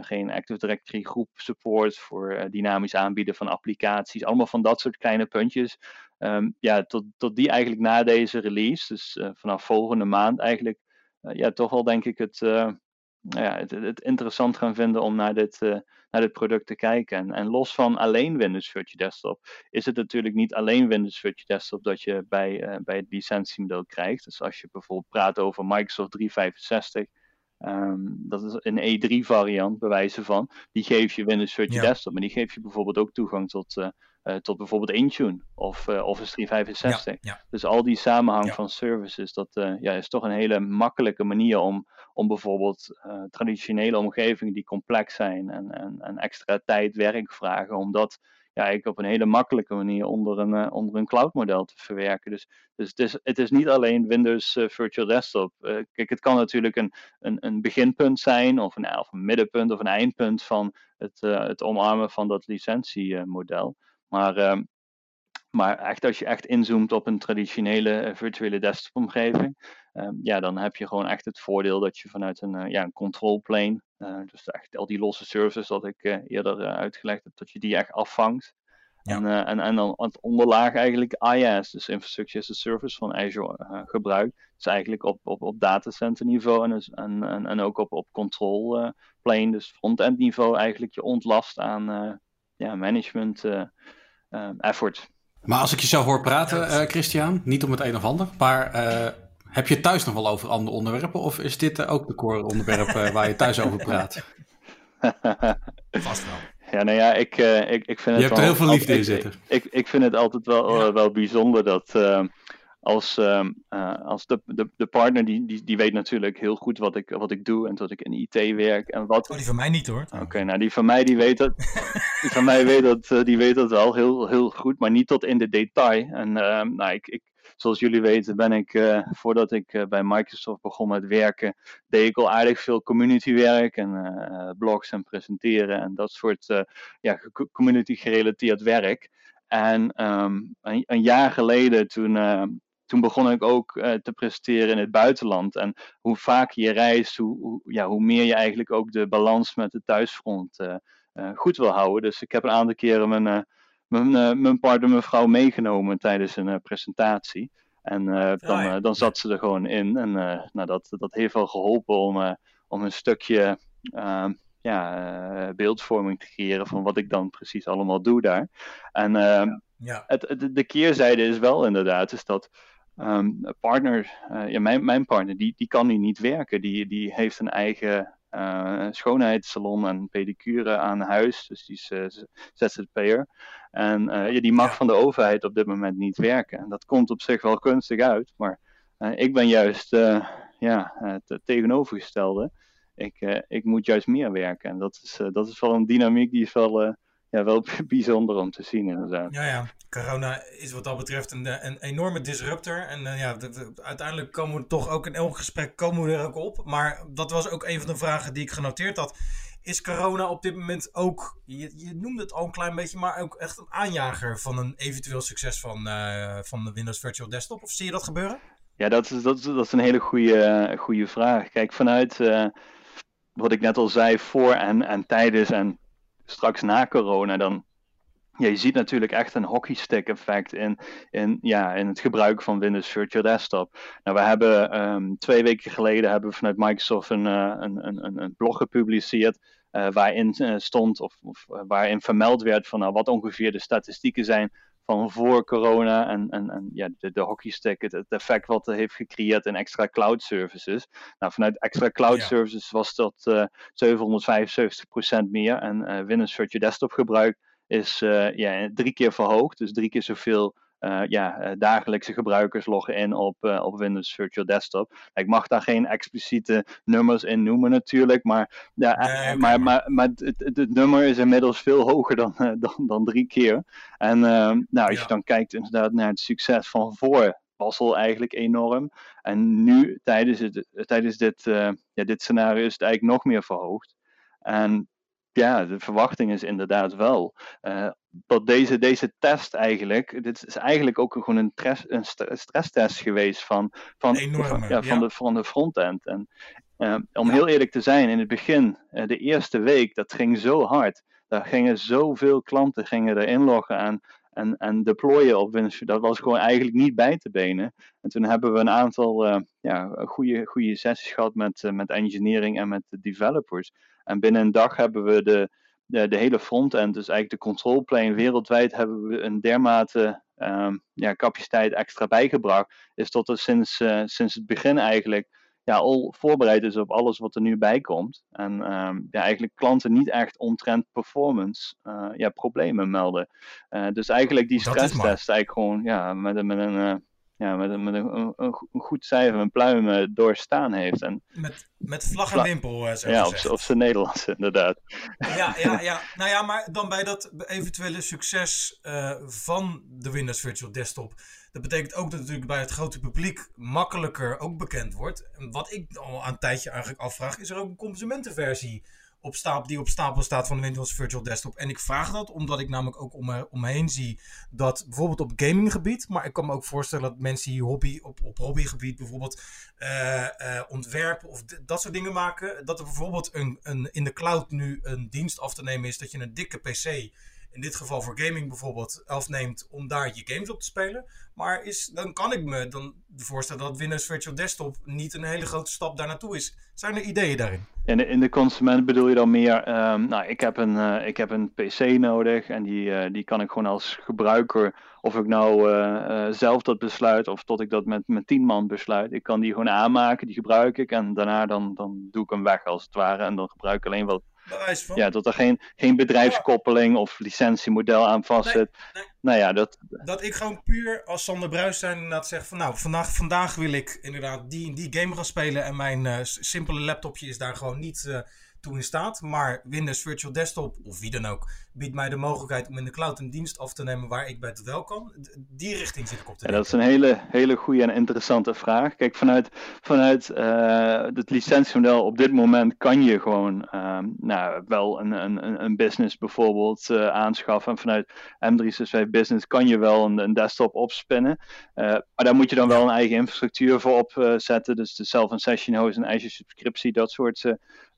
geen Active Directory groep support voor dynamisch aanbieden van applicaties. Allemaal van dat soort kleine puntjes. Um, ja, tot, tot die eigenlijk na deze release, dus vanaf volgende maand eigenlijk, eh, ja, toch wel denk ik het, eh, nou ja, het, het, interessant gaan vinden om naar dit, eh, naar dit product te kijken. En, en, los van alleen Windows Virtual Desktop is het natuurlijk niet alleen Windows Virtual Desktop dat je bij, bij het licentiemodel krijgt. Dus als je bijvoorbeeld praat over Microsoft 365, ehm, dat is een E3 variant, bewijzen van. Die geef je Windows Virtual Desktop, maar die geef je bijvoorbeeld ook toegang tot, uh, tot bijvoorbeeld Intune of uh, Office 365. Dus al die samenhang van services, dat uh, ja, is toch een hele makkelijke manier om, om bijvoorbeeld traditionele omgevingen die complex zijn en, en, en, extra tijd, werk vragen, om dat ja, ik op een hele makkelijke manier onder een, onder een cloud model te verwerken. Dus, dus het, is, het is niet alleen Windows Virtual Desktop. kijk, het kan natuurlijk een, een, een beginpunt zijn, of een, of een middenpunt of een eindpunt van het, het omarmen van dat licentiemodel. Maar, ehm, maar echt als je echt inzoomt op een traditionele uh, virtuele desktopomgeving, um, ja, dan heb je gewoon echt het voordeel dat je vanuit een, uh, ja, een control plane, uh, dus echt al die losse services dat ik eerder uitgelegd heb, dat je die echt afvangt. Ja. En, en, en dan het onderlaag eigenlijk IaaS, dus Infrastructure as a Service van Azure, gebruikt. Dus eigenlijk op, op, op datacenter niveau en, dus, en, en, en ook op, op control plane, dus front-end niveau eigenlijk je ontlast aan ja, management uh, effort. Maar als ik je zo hoor praten, uh, Christian, niet om het een of ander, maar heb je thuis nog wel over andere onderwerpen? Of is dit ook de core onderwerp waar je thuis over praat? (laughs) Vast wel. Ja, nou ja, ik, ik, ik vind het. Je hebt er heel veel liefde in zitten. Ik, ik, ik, vind het altijd wel, wel bijzonder dat als, uh, als de, de, de partner, die, die, die weet natuurlijk heel goed wat ik, wat ik doe en dat ik in IT werk. En wat... Oh, die van mij niet hoor. Oké, nou die van mij die weet dat, (laughs) die van mij weet dat, uh, die weet dat wel heel, heel goed, maar niet tot in de detail. En uh, nou, ik, ik, zoals jullie weten ben ik, uh, voordat ik bij Microsoft begon met werken, deed ik al aardig veel community werk en blogs en presenteren en dat soort ja, community gerelateerd werk. En um, een, een, jaar geleden toen, toen begon ik ook uh, te presteren in het buitenland. En hoe vaker je reist, hoe, hoe, ja, hoe meer je eigenlijk ook de balans met het thuisfront uh, uh, goed wil houden. Dus ik heb een aantal keren mijn, mijn, mijn partner, mevrouw, meegenomen tijdens een presentatie. En dan, ah, dan zat ze er gewoon in. En nou, dat, dat heeft wel geholpen om, om een stukje ehm, ja, beeldvorming te creëren van wat ik dan precies allemaal doe daar. En ehm, ja. Het, de keerzijde is wel inderdaad, is dat Um, partner, uh, ja, mijn, mijn partner, die, die kan nu niet werken. Die, die heeft een eigen uh, schoonheidssalon en pedicure aan huis. Dus die is uh, ZZP'er. En ja, die mag van de overheid op dit moment niet werken. En dat komt op zich wel kunstig uit. Maar ik ben juist ja, het tegenovergestelde. Ik, ik moet juist meer werken. En dat is, dat is wel een dynamiek die is wel ja, wel (laughs) bijzonder om te zien inderdaad. Ja, ja. Corona is wat dat betreft een, een enorme disruptor. En uh, ja, uiteindelijk komen we toch ook in elk gesprek komen we er ook op. Maar dat was ook een van de vragen die ik genoteerd had. Is corona op dit moment ook, je, je noemde het al een klein beetje, maar ook echt een aanjager van een eventueel succes van, uh, van de Windows Virtual Desktop? Of zie je dat gebeuren? Ja, dat is, dat is, dat is een hele goede, goede vraag. Kijk, vanuit wat ik net al zei, voor en, en tijdens en straks na corona, dan. Ja, je ziet natuurlijk echt een hockeystick effect in, in, ja, in het gebruik van Windows Virtual Desktop. Nou, we hebben um, twee weken geleden hebben we vanuit Microsoft een, uh, een, een, een blog gepubliceerd. Uh, waarin uh, stond, of, of waarin vermeld werd van nou, wat ongeveer de statistieken zijn van voor corona en, en, en ja, de, de hockeystick, het, het, effect wat het heeft gecreëerd in extra cloud services. Nou, vanuit extra cloud services was dat uh, 775% meer en Windows Virtual Desktop gebruik is uh, ja, drie keer verhoogd, dus drie keer zoveel ja, dagelijkse gebruikers loggen in op, op Windows Virtual Desktop. Ik mag daar geen expliciete nummers in noemen natuurlijk, maar, ja, maar, maar, maar het, het, nummer is inmiddels veel hoger dan, dan, dan drie keer. En nou, als je dan kijkt inderdaad naar het succes van voor was al eigenlijk enorm. En nu, tijdens, het, tijdens dit, ja, dit scenario, is het eigenlijk nog meer verhoogd. En ja, de verwachting is inderdaad wel uh, dat deze, deze test eigenlijk, dit is eigenlijk ook gewoon een, stress, een stresstest geweest van, van, Enorme, ja, van, De, van de frontend. En uh, om heel eerlijk te zijn, in het begin, uh, de eerste week, dat ging zo hard. Daar gingen zoveel klanten gingen er inloggen en, en, en deployen op Windows. Dat was gewoon eigenlijk niet bij te benen. En toen hebben we een aantal ja, goede, goede sessies gehad met, met engineering en met de developers. En binnen een dag hebben we de, de, de hele frontend, dus eigenlijk de control plane wereldwijd, hebben we een dermate um, ja, capaciteit extra bijgebracht. Is tot sinds, uh, sinds het begin eigenlijk ja, al voorbereid is op alles wat er nu bij komt. En um, ja, eigenlijk klanten niet echt omtrent performance uh, ja, problemen melden. Uh, dus eigenlijk die stresstest eigenlijk gewoon ja, met, met een ja, met, een, met een, een, goed cijfer, een pluim uh, doorstaan heeft. En, met, met vlag en wimpel, zo Ja, op, op zijn Nederlands (laughs) inderdaad. Ja, ja, ja, nou ja, maar dan bij dat eventuele succes uh, van de Windows Virtual Desktop. Dat betekent ook dat het natuurlijk bij het grote publiek makkelijker ook bekend wordt. En wat ik al een tijdje eigenlijk afvraag, is er ook een consumentenversie op stapel, die op stapel staat van de Windows Virtual Desktop. En ik vraag dat omdat ik namelijk ook om om me zie dat bijvoorbeeld op gaminggebied, maar ik kan me ook voorstellen dat mensen die hobby, op, op hobbygebied bijvoorbeeld uh, uh, ontwerpen of dat soort dingen maken, dat er bijvoorbeeld een, een, in de cloud nu een dienst af te nemen is dat je een dikke PC in dit geval voor gaming bijvoorbeeld, afneemt om daar je games op te spelen. Maar is, dan kan ik me dan voorstellen dat Windows Virtual Desktop niet een hele grote stap daar naartoe is. Zijn er ideeën daarin? In de, in de consument bedoel je dan meer, um, nou, ik heb, een, uh, ik heb een PC nodig en die, uh, die kan ik gewoon als gebruiker, of ik nou uh, zelf dat besluit of tot ik dat met, met tien man besluit, ik kan die gewoon aanmaken, die gebruik ik en daarna dan, dan doe ik hem weg als het ware en dan gebruik ik alleen wat van. Ja, dat er geen, geen bedrijfskoppeling of licentiemodel aan vastzit. Nee, Nou ja, dat... dat ik gewoon puur als Sander Bruis zijn inderdaad zeg van nou, vandaag, vandaag wil ik inderdaad die, die game gaan spelen en mijn uh, simpele laptopje is daar gewoon niet... Uh, toe in staat. Maar Windows Virtual Desktop, of wie dan ook, biedt mij de mogelijkheid om in de cloud een dienst af te nemen waar ik bij het wel kan. Die richting zit ik op te ja, Dat is een hele, hele goede en interessante vraag. Kijk, vanuit, vanuit uh, het licentiemodel op dit moment kan je gewoon uh, nou, wel een, een, een business bijvoorbeeld uh, aanschaffen. En vanuit M365 Business kan je wel een, een desktop opspinnen. Eh, maar daar moet je dan wel een eigen infrastructuur voor opzetten. dus de self and session host en Azure subscriptie, dat soort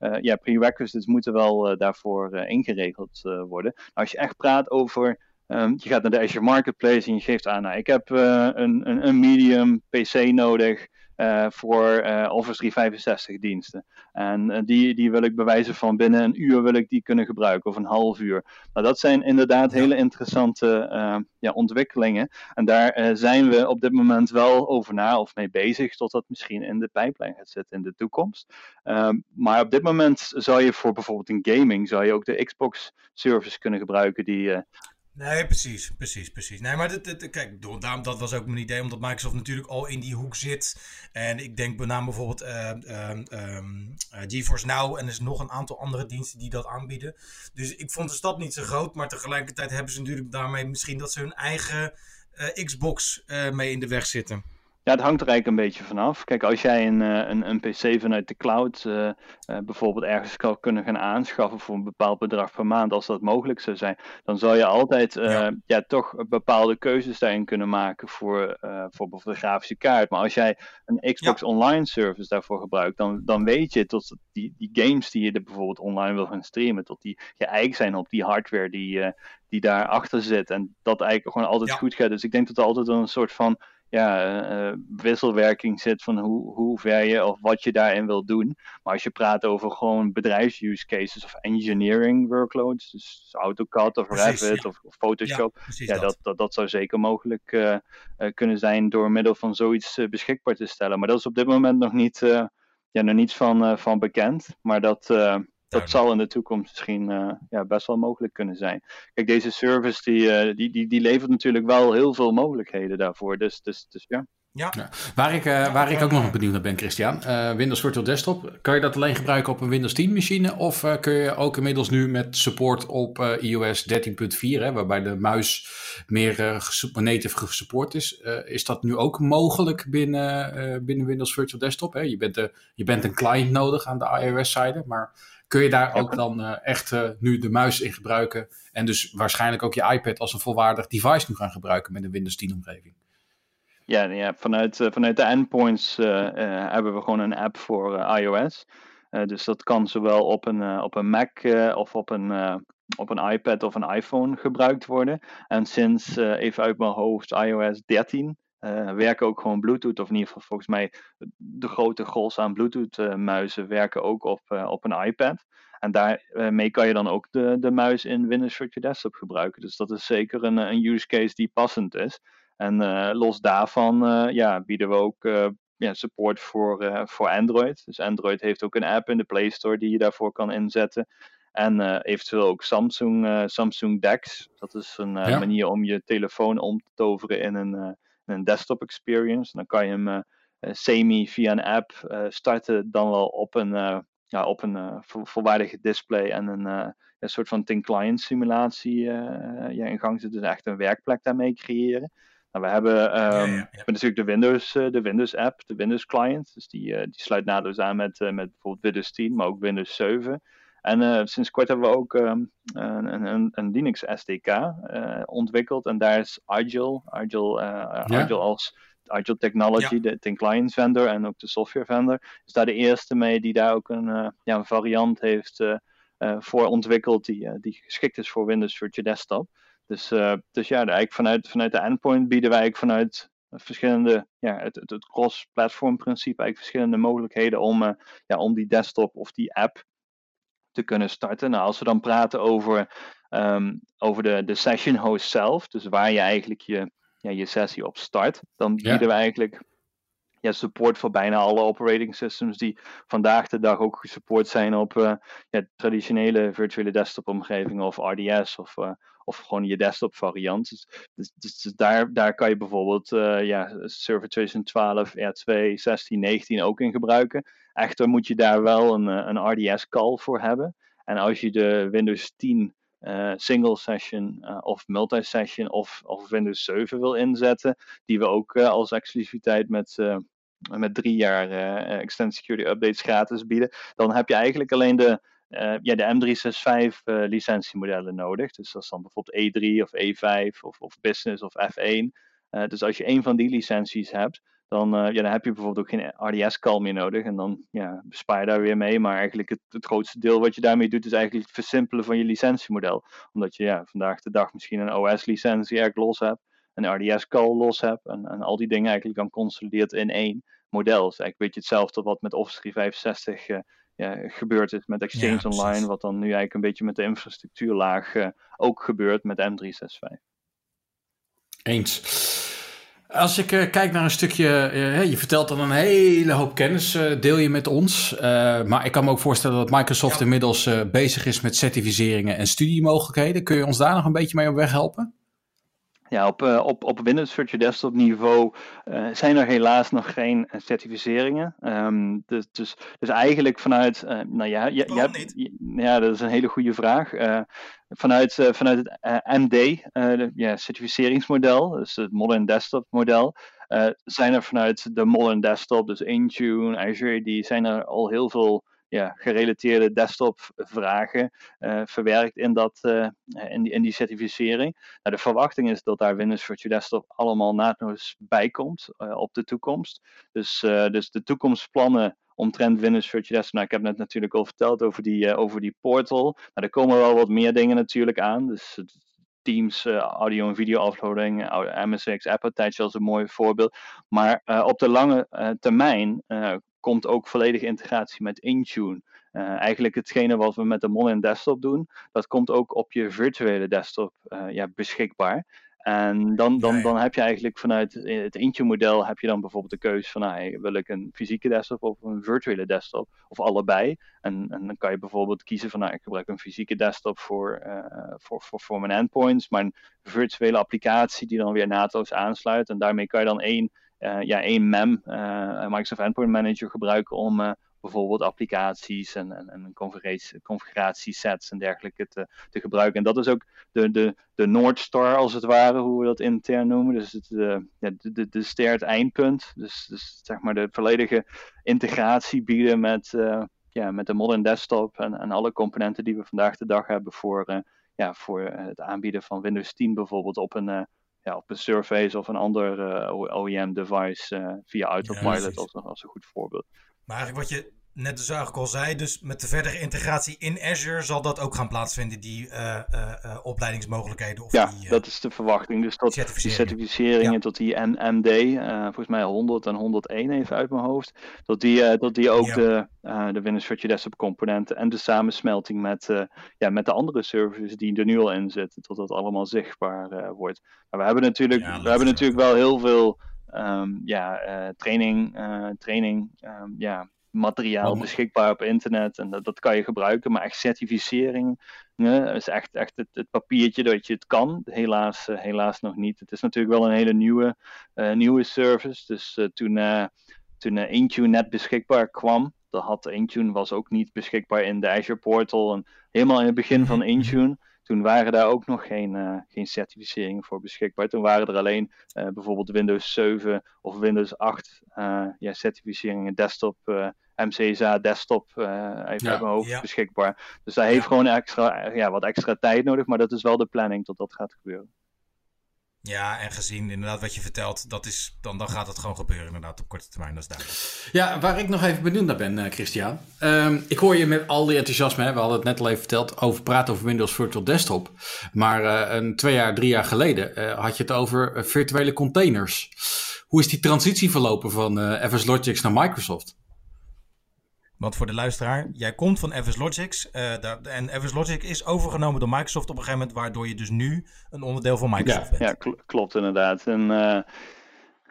uh, ja, prerequisites moeten wel uh, daarvoor uh, ingeregeld worden. Nou, als je echt praat over, um, je gaat naar de Azure Marketplace en je geeft aan, nou, ik heb een, een, een medium PC nodig uh, voor uh, Office 365 diensten. En uh, die, die wil ik bewijzen van binnen een uur wil ik die kunnen gebruiken, of een half uur. Nou, dat zijn inderdaad hele interessante ja, ontwikkelingen. En daar zijn we op dit moment wel over na of mee bezig, tot dat misschien in de pijplijn gaat zitten in de toekomst. Um, maar op dit moment zou je voor bijvoorbeeld een gaming, zou je ook de Xbox service kunnen gebruiken die Nee, precies, precies, precies. Nee, maar kijk, dat was ook mijn idee, omdat Microsoft natuurlijk al in die hoek zit. En ik denk name bijvoorbeeld uh, GeForce Now en er is nog een aantal andere diensten die dat aanbieden. Dus ik vond de stap niet zo groot, maar tegelijkertijd hebben ze natuurlijk daarmee misschien dat ze hun eigen eh, Xbox mee in de weg zitten. Ja, het hangt er eigenlijk een beetje vanaf. Kijk, als jij een, eh, een, een PC vanuit de cloud uh, uh, bijvoorbeeld ergens kan kunnen gaan aanschaffen voor een bepaald bedrag per maand, als dat mogelijk zou zijn, dan zou je altijd uh, ja. ja. toch bepaalde keuzes daarin kunnen maken voor, voor bijvoorbeeld de grafische kaart. Maar als jij een Xbox ja. Online service daarvoor gebruikt, dan, dan weet je tot die, die games die je er bijvoorbeeld online wil gaan streamen, tot die geëikt zijn op die hardware die, die daarachter zit. En dat eigenlijk gewoon altijd ja. goed gaat. Dus ik denk dat er altijd een soort van ja, uh, wisselwerking zit van hoe, hoe ver je of wat je daarin wil doen. Maar als je praat over gewoon bedrijfsuse cases of engineering workloads, dus AutoCAD of precies, Revit ja. of, of, Photoshop, ja, ja dat, dat, dat zou zeker mogelijk uh, uh, kunnen zijn door middel van zoiets beschikbaar te stellen. Maar dat is op dit moment nog niet, ja, nog niets van, van bekend. Maar dat, dat zal in de toekomst misschien ja, best wel mogelijk kunnen zijn. Kijk, deze service die, die, die, die levert natuurlijk wel heel veel mogelijkheden daarvoor. Dus, dus, dus ja. Ja. Waar, ik, uh, waar ik ook nog benieuwd naar ben, Christian. Uh, Windows Virtual Desktop, kan je dat alleen gebruiken op een Windows 10 machine? Of uh, kun je ook inmiddels nu met support op iOS 13.4, waarbij de muis meer native gesupport is, is dat nu ook mogelijk binnen, binnen Windows Virtual Desktop? Hè? Je, bent de, je bent een client nodig aan de iOS-zijde, maar kun je daar ook dan echt nu de muis in gebruiken en dus waarschijnlijk ook je iPad als een volwaardig device nu gaan gebruiken met een Windows 10 omgeving? Ja, ja vanuit, uh, vanuit de endpoints uh, uh, hebben we gewoon een app voor iOS. dus dat kan zowel op een, op een Mac of op een, op een iPad of een iPhone gebruikt worden. En sinds, even uit mijn hoofd, iOS 13 werken ook gewoon Bluetooth, of in ieder geval volgens mij de grote gros aan Bluetooth-muizen werken ook op, op een iPad. En daarmee kan je dan ook de, de muis in Windows Virtual Desktop gebruiken. Dus dat is zeker een, een use case die passend is. En uh, los daarvan uh, ja, bieden we ook uh, ja, support voor, voor Android. Dus Android heeft ook een app in de Play Store die je daarvoor kan inzetten. En eventueel ook Samsung, Samsung DeX. Dat is een manier om je telefoon om te toveren in een, in een desktop experience. Dan kan je hem semi via een app starten, dan wel op een, ja, op een volwaardige display en een, een soort van thin client simulatie ja, in gang zetten. Dus echt een werkplek daarmee creëren. Nou, we hebben, um, ja, natuurlijk de Windows, uh, de Windows app, de Windows client. Dus die, uh, die sluit naadloos aan met, uh, met bijvoorbeeld Windows 10, maar ook Windows 7. En sinds kort hebben we ook um, een, een, een, Linux SDK ontwikkeld. En daar is Agile, Agile, Agile als Agile Technology, de thin client vendor en ook de software vendor, is daar de eerste mee die daar ook een, ja, een variant heeft voor ontwikkeld die, die geschikt is voor Windows Virtual Desktop. Dus, uh, dus ja, eigenlijk vanuit, vanuit de endpoint bieden wij vanuit verschillende, ja, het, het, het cross-platform principe, eigenlijk verschillende mogelijkheden om, uh, ja, om die desktop of die app te kunnen starten. Nou, als we dan praten over, um, over de, de session host zelf, dus waar je eigenlijk je, ja, je sessie op start, dan bieden we eigenlijk ja, support voor bijna alle operating systems die vandaag de dag ook gesupport zijn op uh, ja, traditionele virtuele desktop omgevingen of RDS of, uh, of gewoon je desktop variant. Dus, dus, dus, dus daar, daar kan je bijvoorbeeld uh, ja, Server 2012, R2, 16, 19 ook in gebruiken. Echter moet je daar wel een, een RDS call voor hebben. En als je de Windows 10 uh, single session of multi-session of, of Windows 7 wil inzetten, die we ook als exclusiviteit met, met drie jaar Extended Security Updates gratis bieden, dan heb je eigenlijk alleen de, ja, de M365 licentiemodellen nodig. Dus dat is dan bijvoorbeeld E3 of E5 of, of Business of F1. dus als je een van die licenties hebt, dan, ja, dan heb je bijvoorbeeld ook geen RDS-call meer nodig. En dan ja, bespaar je daar weer mee. Maar eigenlijk het, het, grootste deel wat je daarmee doet, is eigenlijk het versimpelen van je licentiemodel. Omdat je ja, vandaag de dag misschien een OS-licentie erg los hebt, een RDS-call los hebt. En, en al die dingen eigenlijk dan consolideert in één model. Dus eigenlijk weet je hetzelfde wat met Office 365 uh, eh, ja, gebeurd is met Exchange Online. Wat dan nu eigenlijk een beetje met de infrastructuurlaag uh, ook gebeurt met M365. Eens. Als ik uh, kijk naar een stukje, uh, je vertelt dan een hele hoop kennis, uh, deel je met ons. maar ik kan me ook voorstellen dat Microsoft ja. inmiddels bezig is met certificeringen en studiemogelijkheden. Kun je ons daar nog een beetje mee op weg helpen? Ja, op, uh, op, op Windows Virtual Desktop niveau uh, zijn er helaas nog geen uh, certificeringen. Um, dus, dus, dus eigenlijk vanuit, nou ja, je, je hebt, ja, dat is een hele goede vraag. vanuit, vanuit het MD, ja, certificeringsmodel, dus het Modern Desktop model, zijn er vanuit de Modern Desktop, dus Intune, Azure, die zijn er al heel veel ja, gerelateerde desktop vragen uh, verwerkt in, dat, uh, in, die, in die certificering. Nou, de verwachting is dat daar Windows Virtual Desktop allemaal naadloos bij komt uh, op de toekomst. Dus, dus de toekomstplannen omtrent Windows Virtual Desktop. Nou, ik heb net natuurlijk al verteld over die, over die portal. Nou, er komen wel wat meer dingen natuurlijk aan. Dus Teams, audio en video uploading, MSX, App Attach als een mooi voorbeeld. Maar op de lange termijn komt ook volledige integratie met Intune. Uh, eigenlijk hetgene wat we met de Monin desktop doen, dat komt ook op je virtuele desktop uh, ja, beschikbaar. En dan, dan, dan heb je eigenlijk vanuit het Intune-model heb je dan bijvoorbeeld de keuze van nou, wil ik een fysieke desktop of een virtuele desktop of allebei. En, en dan kan je bijvoorbeeld kiezen van nou, ik gebruik een fysieke desktop voor, uh, voor, voor, voor mijn endpoints, maar een virtuele applicatie die dan weer naadloos aansluit. En daarmee kan je dan één, ja, één MEM, uh, Microsoft Endpoint Manager, gebruiken om bijvoorbeeld applicaties en, en, en configuratie, configuratiesets en dergelijke te, te gebruiken. En dat is ook de, de, de North Star als het ware, hoe we dat intern noemen. Dus het, de, de, de, ster het eindpunt. Dus, dus zeg maar de volledige integratie bieden met, ja, met de modern desktop en, en alle componenten die we vandaag de dag hebben voor, ja, voor het aanbieden van Windows 10 bijvoorbeeld op een, ja, op een Surface of een ander OEM-device via Autopilot ja, als, als een goed voorbeeld. Maar eigenlijk wat je net dus eigenlijk al zei, dus met de verdere integratie in Azure zal dat ook gaan plaatsvinden, die uh, uh, opleidingsmogelijkheden. Of ja, die, dat is de verwachting. Dus tot die certificeringen, ja. tot die MD, volgens mij 100 en 101 even uit mijn hoofd, tot die, dat die ook ja. de, de Windows Virtual Desktop componenten en de samensmelting met, ja, met de andere services die er nu al in zitten, tot dat allemaal zichtbaar wordt. Maar we hebben natuurlijk, we hebben natuurlijk wel heel veel um, ja, training, training um, ja, materiaal beschikbaar op internet en dat, dat kan je gebruiken. Maar echt certificering ne, is echt, echt het, het, papiertje dat je het kan. Helaas, uh, helaas nog niet. Het is natuurlijk wel een hele nieuwe, uh, nieuwe service. Dus uh, toen, toen Intune net beschikbaar kwam, dat had Intune was ook niet beschikbaar in de Azure Portal. En helemaal in het begin van mhm. Intune toen waren daar ook nog geen, uh, geen certificeringen voor beschikbaar. Toen waren er alleen uh, bijvoorbeeld Windows 7 of Windows 8 uh, ja, certificeringen desktop, MCSA desktop even ja, uit mijn hoofd ja. beschikbaar. Dus dat heeft gewoon extra, ja, wat extra tijd nodig, maar dat is wel de planning tot dat gaat gebeuren. Ja, en gezien inderdaad wat je vertelt, dat is, dan, dan gaat het gewoon gebeuren inderdaad op korte termijn, dat is duidelijk. Ja, waar ik nog even benieuwd naar ben, uh, Christian. Um, ik hoor je met al die enthousiasme, hè, we hadden het net al even verteld, over praten over Windows Virtual Desktop. Maar uh, een twee jaar, drie jaar geleden uh, had je het over virtuele containers. Hoe is die transitie verlopen van FS Logics naar Microsoft? Want voor de luisteraar, jij komt van FS Logics. Uh, en FS Logic is overgenomen door Microsoft op een gegeven moment, waardoor je dus nu een onderdeel van Microsoft ja, bent. Ja, klopt inderdaad. En, uh,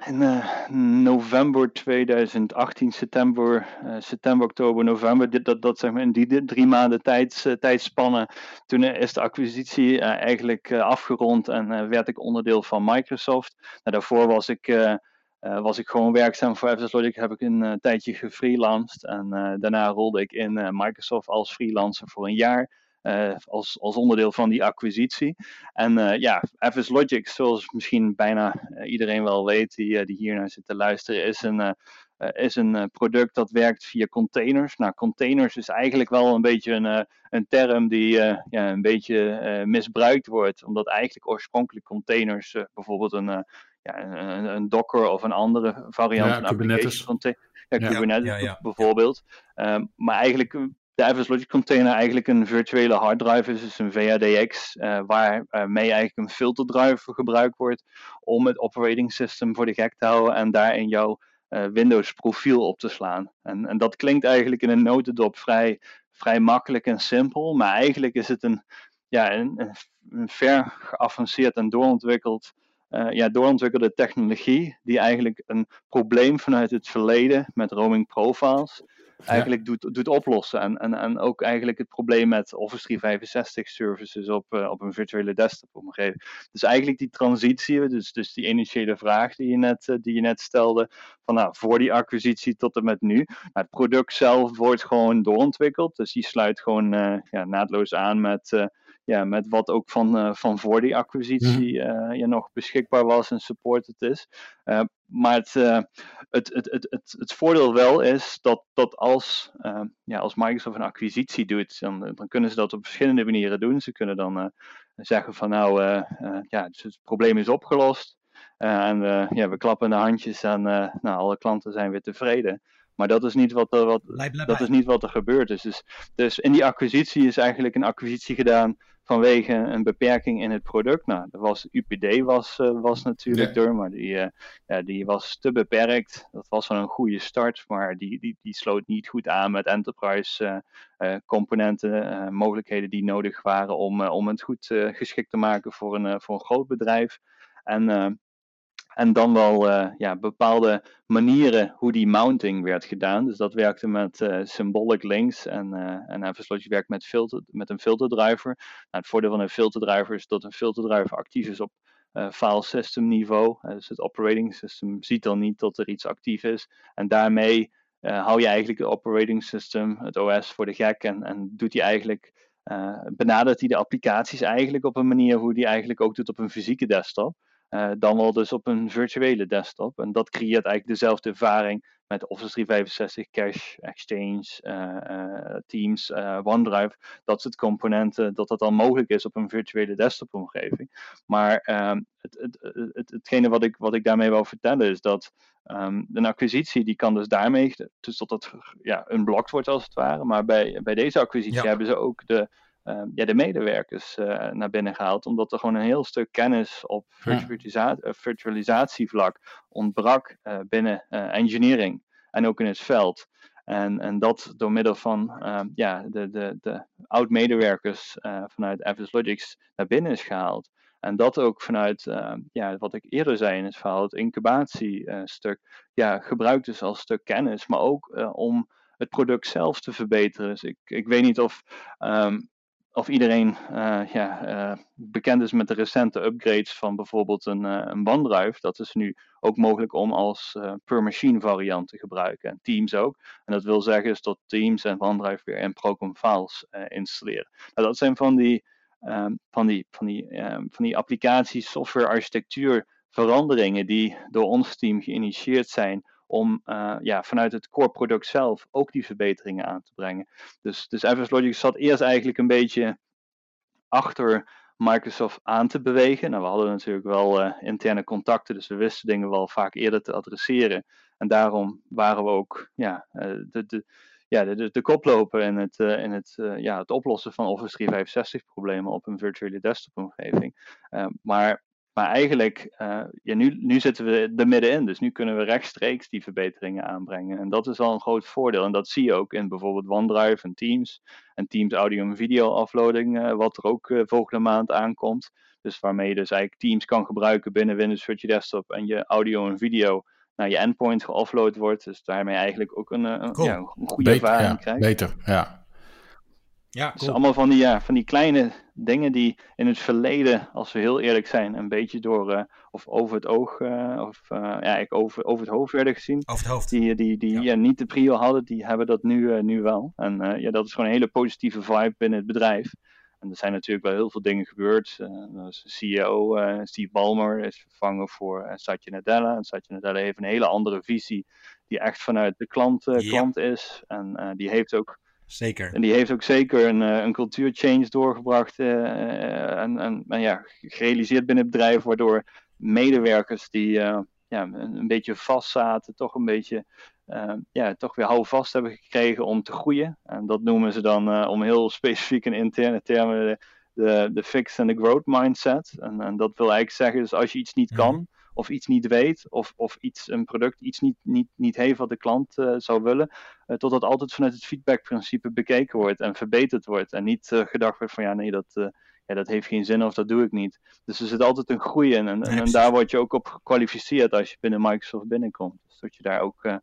in uh, november 2018, september, september, oktober, november, dit, dat, dat zeg maar in die drie maanden tijds, tijdspannen, toen is de acquisitie eigenlijk afgerond en werd ik onderdeel van Microsoft. Nou, daarvoor was ik was ik gewoon werkzaam voor FS Logic, heb ik een uh, tijdje gefreelanced. En uh, daarna rolde ik in Microsoft als freelancer voor een jaar. als, als onderdeel van die acquisitie. En ja, FS Logic, zoals misschien bijna iedereen wel weet die, die hier naar zit te luisteren, is een, is een product dat werkt via containers. Nou, containers is eigenlijk wel een beetje een, een term die ja, een beetje misbruikt wordt. Omdat eigenlijk oorspronkelijk containers bijvoorbeeld een ja, een, een, Docker of een andere variant. Ja, Kubernetes. Ja, Kubernetes ja, bijvoorbeeld. Um, maar eigenlijk de FS Logic container eigenlijk een virtuele harddrive is, dus een VADX, uh, waarmee eigenlijk een filterdrive gebruikt wordt om het operating system voor de gek te houden en daar in jouw uh, Windows profiel op te slaan. En, en dat klinkt eigenlijk in een notendop vrij, vrij makkelijk en simpel, maar eigenlijk is het een, ja, een, een ver geavanceerd en doorontwikkeld uh, ja, doorontwikkelde technologie die eigenlijk een probleem vanuit het verleden met roaming profiles eigenlijk doet, doet oplossen. En, en, en ook eigenlijk het probleem met Office 365 services op, uh, op een virtuele desktop omgeving. Dus eigenlijk die transitie, dus, dus die initiële vraag die je net, uh, die je net stelde, van nou, voor die acquisitie tot en met nu. Nou, het product zelf wordt gewoon doorontwikkeld, dus die sluit gewoon ja, naadloos aan met ja, met wat ook van, uh, van voor die acquisitie uh, ja, nog beschikbaar was en supported is. Uh, maar het, het, het, het, het, het voordeel wel is dat, dat als, ja, als Microsoft een acquisitie doet, dan, dan kunnen ze dat op verschillende manieren doen. Ze kunnen dan zeggen van nou, ja, dus het probleem is opgelost. en ja, we klappen de handjes en nou, alle klanten zijn weer tevreden. Maar dat is niet wat er, wat, dat is niet wat er gebeurd is. Dus, dus in die acquisitie is eigenlijk een acquisitie gedaan vanwege een beperking in het product. Nou, dat was, UPD was, uh, was natuurlijk door, maar die, uh, ja, die was te beperkt. Dat was wel een goede start, maar die, die, die sloot niet goed aan met enterprise uh, componenten, mogelijkheden die nodig waren om, om het goed geschikt te maken voor een, voor een groot bedrijf. En en dan wel uh, ja, bepaalde manieren hoe die mounting werd gedaan. Dus dat werkte met uh, symbolic links en, uh, en Everslot werkt met, filter, met een filterdriver. Nou, het voordeel van een filterdriver is dat een filterdriver actief is op file system niveau. dus het operating system ziet dan niet dat er iets actief is. En daarmee hou je eigenlijk het operating system, het OS, voor de gek en, en doet hij eigenlijk... benadert hij de applicaties eigenlijk op een manier hoe die eigenlijk ook doet op een fysieke desktop. Uh, dan wel dus op een virtuele desktop. En dat creëert eigenlijk dezelfde ervaring met Office 365, Cache, Exchange, uh, uh, Teams, OneDrive. Dat soort componenten, dat dat dan mogelijk is op een virtuele desktop omgeving. Maar ehm, het, het, het, hetgene wat ik, wat ik daarmee wil vertellen is dat um, een acquisitie die kan dus daarmee, dus dat het ja, unblocked wordt als het ware. Maar bij, bij deze acquisitie hebben ze ook de Ehm, ja, de medewerkers uh, naar binnen gehaald. Omdat er gewoon een heel stuk kennis op virtualisa uh, virtualisatievlak ontbrak uh, binnen engineering en ook in het veld. En, en dat door middel van ehm, ja, de, de, de oud-medewerkers vanuit Avis Logics naar binnen is gehaald. En dat ook vanuit, ehm, ja, wat ik eerder zei in het verhaal, het incubatiestuk, ja, gebruikt is als stuk kennis, maar ook om het product zelf te verbeteren. Dus ik, ik weet niet of um, of iedereen uh, ja, uh, bekend is met de recente upgrades van bijvoorbeeld een, uh, een. Dat is nu ook mogelijk om als per machine variant te gebruiken. En Teams ook. En dat wil zeggen is dat Teams en OneDrive weer in Procom files installeren. Nou, dat zijn van die, um, van die, van die, um, van die applicaties, software architectuur veranderingen die door ons team geïnitieerd zijn om uh, ja, vanuit het core product zelf ook die verbeteringen aan te brengen. Dus, dus FS Logic zat eerst eigenlijk een beetje achter Microsoft aan te bewegen. Nou, we hadden natuurlijk wel uh, interne contacten, dus we wisten dingen wel vaak eerder te adresseren. En daarom waren we ook ja, uh, de, de, ja, de, de, de koploper in het, uh, in het, ja, het oplossen van Office 365 problemen op een virtuele desktop omgeving. maar maar eigenlijk, uh, ja, nu, nu zitten we er middenin, dus nu kunnen we rechtstreeks die verbeteringen aanbrengen. En dat is al een groot voordeel. En dat zie je ook in bijvoorbeeld OneDrive en Teams. En Teams audio en video uploading, uh, wat er ook uh, volgende maand aankomt. Dus waarmee je dus eigenlijk Teams kan gebruiken binnen Windows Virtual Desktop en je audio en video naar je endpoint geoffload wordt. Dus daarmee eigenlijk ook een, een, ja, een goede beter, ervaring ja, krijgt. Beter, ja. Ja, cool. allemaal van die, ja, van die kleine dingen die in het verleden, als we heel eerlijk zijn, een beetje door uh, of over het oog, uh, of uh, ja, over, over het hoofd werden gezien. Over het hoofd. Die, die, die ja. ja niet de prio hadden, die hebben dat nu, nu wel. En ja, dat is gewoon een hele positieve vibe binnen het bedrijf. En er zijn natuurlijk wel heel veel dingen gebeurd. de CEO, Steve Ballmer, is vervangen voor Satya Nadella. En Satya Nadella heeft een hele andere visie, die echt vanuit de klant, ja. klant is. En die heeft ook Zeker. En die heeft ook zeker een, uh, een cultuurchange doorgebracht uh, en, en, en, ja, gerealiseerd binnen het bedrijf, waardoor medewerkers die ja, een, een, beetje vast zaten, toch een beetje ja, toch weer houvast hebben gekregen om te groeien. En dat noemen ze dan om heel (laughs) specifiek in interne termen de, de, de fix en de growth mindset. En, en, dat wil eigenlijk zeggen, dus als je iets niet kan, mm of iets niet weet, of, of iets, een product iets niet, niet, niet heeft wat de klant uh, zou willen, uh, totdat altijd vanuit het feedbackprincipe bekeken wordt en verbeterd wordt. En niet uh, gedacht wordt van ja, nee, dat, ja, dat heeft geen zin of dat doe ik niet. Dus er zit altijd een groei in en, en, en daar word je ook op gekwalificeerd als je binnen Microsoft binnenkomt. Dus dat je daar ook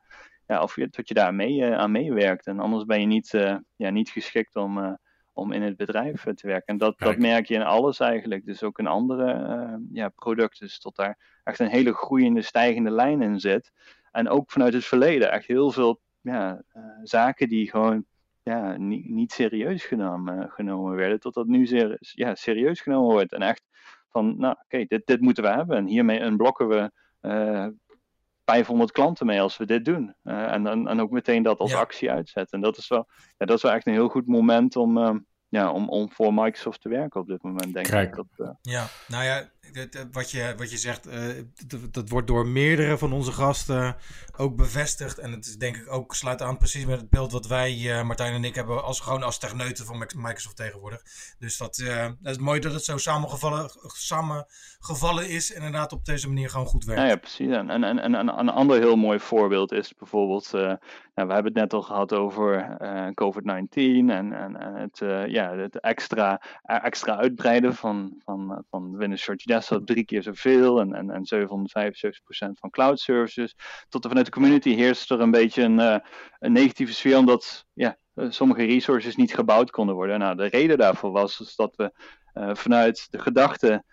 ja, of je, dat je daar mee, aan meewerkt. En anders ben je niet, ja, niet geschikt om om in het bedrijf te werken. En dat, dat merk je in alles eigenlijk. Dus ook in andere uh, ja, producten. Dus tot daar echt een hele groeiende, stijgende lijn in zit. En ook vanuit het verleden echt heel veel ja, uh, zaken die gewoon ja, niet, niet serieus genomen, genomen werden. Totdat nu zeer, ja, serieus genomen wordt. En echt van, nou oké, dit, dit moeten we hebben. En hiermee unblokken we uh, 500 klanten mee als we dit doen. Uh, en, en, en, ook meteen dat als ja. actie uitzetten. En dat is, wel, ja, dat is wel echt een heel goed moment om, uh, ja, om, om voor Microsoft te werken op dit moment, denk Kijk. ik. Dat, uh... Ja, nou ja, wat, je, wat je zegt, uh, dat, wordt door meerdere van onze gasten ook bevestigd. En het is denk ik ook sluit aan precies met het beeld wat wij, uh, Martijn en ik, hebben als, gewoon als techneuten van Microsoft tegenwoordig. Dus dat, uh, dat is mooi dat het zo samengevallen, samengevallen is. En inderdaad op deze manier gewoon goed werkt. Ja, ja precies. En, en, en, en een ander heel mooi voorbeeld is bijvoorbeeld, nou, we hebben het net al gehad over COVID-19 en, en, het, ja, het extra, extra uitbreiden van, van, van Windows Search Desktop drie keer zoveel en, en, en 775% van cloud services. Tot er vanuit de community heerst er een beetje een, een negatieve sfeer omdat ja, eh, sommige resources niet gebouwd konden worden. Nou, de reden daarvoor was dus dat we uh, vanuit de gedachte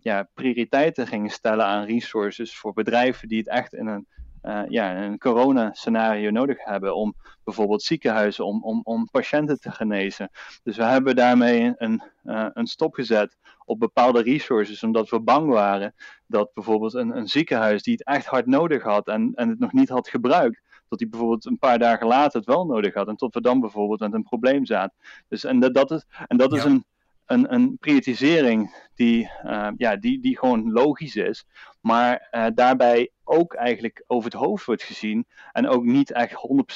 ja, prioriteiten gingen stellen aan resources voor bedrijven die het echt in een uh, ja, een corona-scenario nodig hebben om bijvoorbeeld ziekenhuizen, om, om, om patiënten te genezen. Dus we hebben daarmee een, uh, een stop gezet op bepaalde resources, omdat we bang waren dat bijvoorbeeld een, een ziekenhuis die het echt hard nodig had en, en het nog niet had gebruikt, dat die bijvoorbeeld een paar dagen later het wel nodig had en tot we dan bijvoorbeeld met een probleem zaten. Dus, en dat, dat is, en dat is een een, een prioritisering die, uh, ja, die, die gewoon logisch is, maar uh, daarbij ook eigenlijk over het hoofd wordt gezien en ook niet echt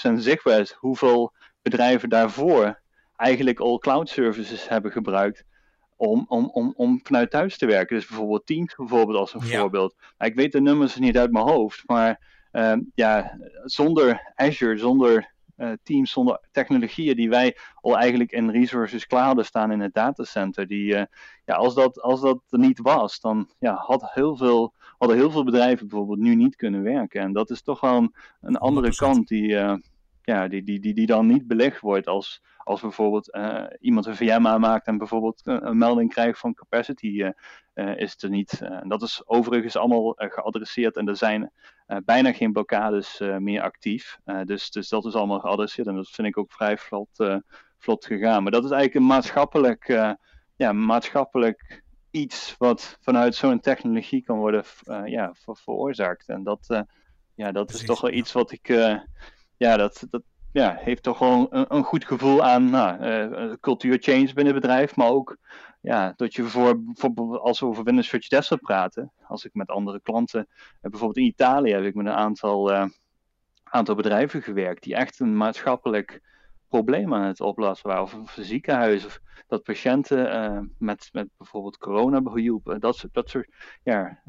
100% zichtbaar is hoeveel bedrijven daarvoor eigenlijk al cloud services hebben gebruikt om, om, om, om vanuit thuis te werken. Dus bijvoorbeeld Teams bijvoorbeeld als een voorbeeld. Nou, ik weet de nummers niet uit mijn hoofd, maar uh, ja, zonder Azure, zonder uh, teams, zonder technologieën die wij al eigenlijk in resources klaar hadden staan in het datacenter. Die, uh, ja, als, dat, als dat er niet was, dan ja, had heel veel, hadden heel veel bedrijven bijvoorbeeld nu niet kunnen werken. En dat is toch wel een, een andere 100%. kant die, uh, ja, die, die, die, die dan niet belegd wordt als, als bijvoorbeeld uh, iemand een VM aanmaakt en bijvoorbeeld een, een melding krijgt van capacity uh, uh, is er niet. en dat is overigens allemaal geadresseerd en er zijn bijna geen blokkades meer actief. dus, dus dat is allemaal geadresseerd en dat vind ik ook vrij vlot, vlot gegaan. Maar dat is eigenlijk een maatschappelijk, ja, maatschappelijk iets wat vanuit zo'n technologie kan worden ja, ver veroorzaakt. En dat, ja, dat is toch wel iets wat ik ja, dat, dat ja, heeft toch wel een, een goed gevoel aan nou, cultuurchange binnen het bedrijf. Maar ook ja, dat je voor, voor, als we over Windows Search Desktop praten, als ik met andere klanten, bijvoorbeeld in Italië heb ik met een aantal, aantal bedrijven gewerkt die echt een maatschappelijk probleem aan het oplossen waren. Of, of ziekenhuizen, of dat patiënten met, met bijvoorbeeld corona behielpen. Dat soort, dat soort ja,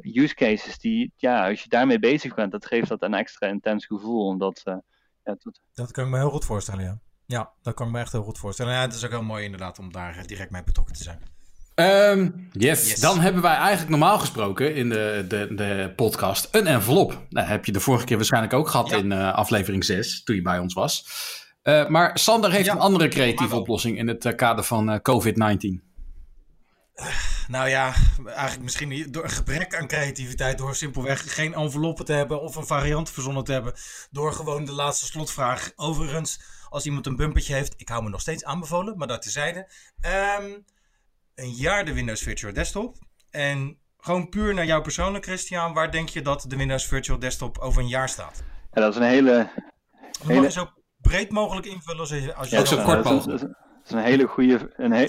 use cases die, ja, als je daarmee bezig bent, dat geeft dat een extra intens gevoel. Omdat dat kan ik me heel goed voorstellen, ja. Ja, dat kan ik me echt heel goed voorstellen. Ja, het is ook heel mooi inderdaad om daar direct mee betrokken te zijn. Um, yes. yes. dan hebben wij eigenlijk normaal gesproken in de, de, de podcast een envelop. Nou, heb je de vorige keer waarschijnlijk ook gehad ja. in uh, aflevering 6, toen je bij ons was. Uh, maar Sander heeft ja, een andere creatieve oplossing in het uh, kader van COVID-19. Nou ja, eigenlijk misschien door een gebrek aan creativiteit, door simpelweg geen enveloppen te hebben of een variant verzonnen te hebben, door gewoon de laatste slotvraag. Overigens, als iemand een bumpertje heeft, ik hou me nog steeds aanbevolen, maar dat tezijde. Um, een jaar de Windows Virtual Desktop. En gewoon puur naar jou persoonlijk, Christian, waar denk je dat de Windows Virtual Desktop over een jaar staat? Ja, dat is een hele. hele... Zo breed mogelijk invullen als je. Als je ja, ook zo kort mogelijk is een hele goede. Een he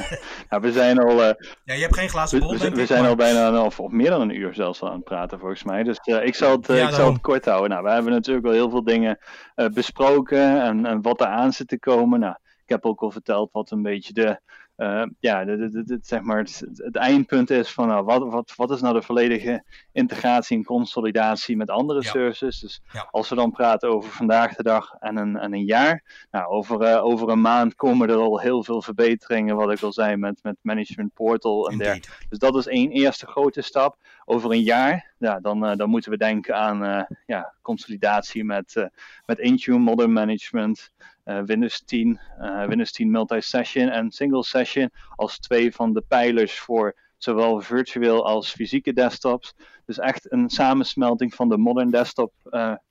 (laughs) nou, we zijn al. Uh, ja, je hebt geen glazen bol. We, we, we zijn maar... al bijna of, of meer dan een uur zelfs aan het praten, volgens mij. Dus uh, ik, zal het, uh, ja, ik zal het kort houden. Nou, we hebben natuurlijk wel heel veel dingen besproken en, en wat er aan zit te komen. Nou, ik heb ook al verteld wat een beetje de, uh, ja, de, de, de, zeg maar het, het, eindpunt is van nou, wat, wat, wat is nou de volledige integratie en consolidatie met andere ja. services. Dus ja. als we dan praten over vandaag de dag en een, en een jaar, nou, over, uh, over een maand komen er al heel veel verbeteringen, wat ik al zei, met, met Management Portal en dergelijke. Dus dat is één eerste grote stap. Over een jaar, ja, dan, uh, dan moeten we denken aan ja, consolidatie met, met Intune, Modern Management. Windows 10, uh, Windows 10 multi-session en single session als twee van de pijlers voor zowel virtueel als fysieke desktops. Dus echt een samensmelting van de modern desktop,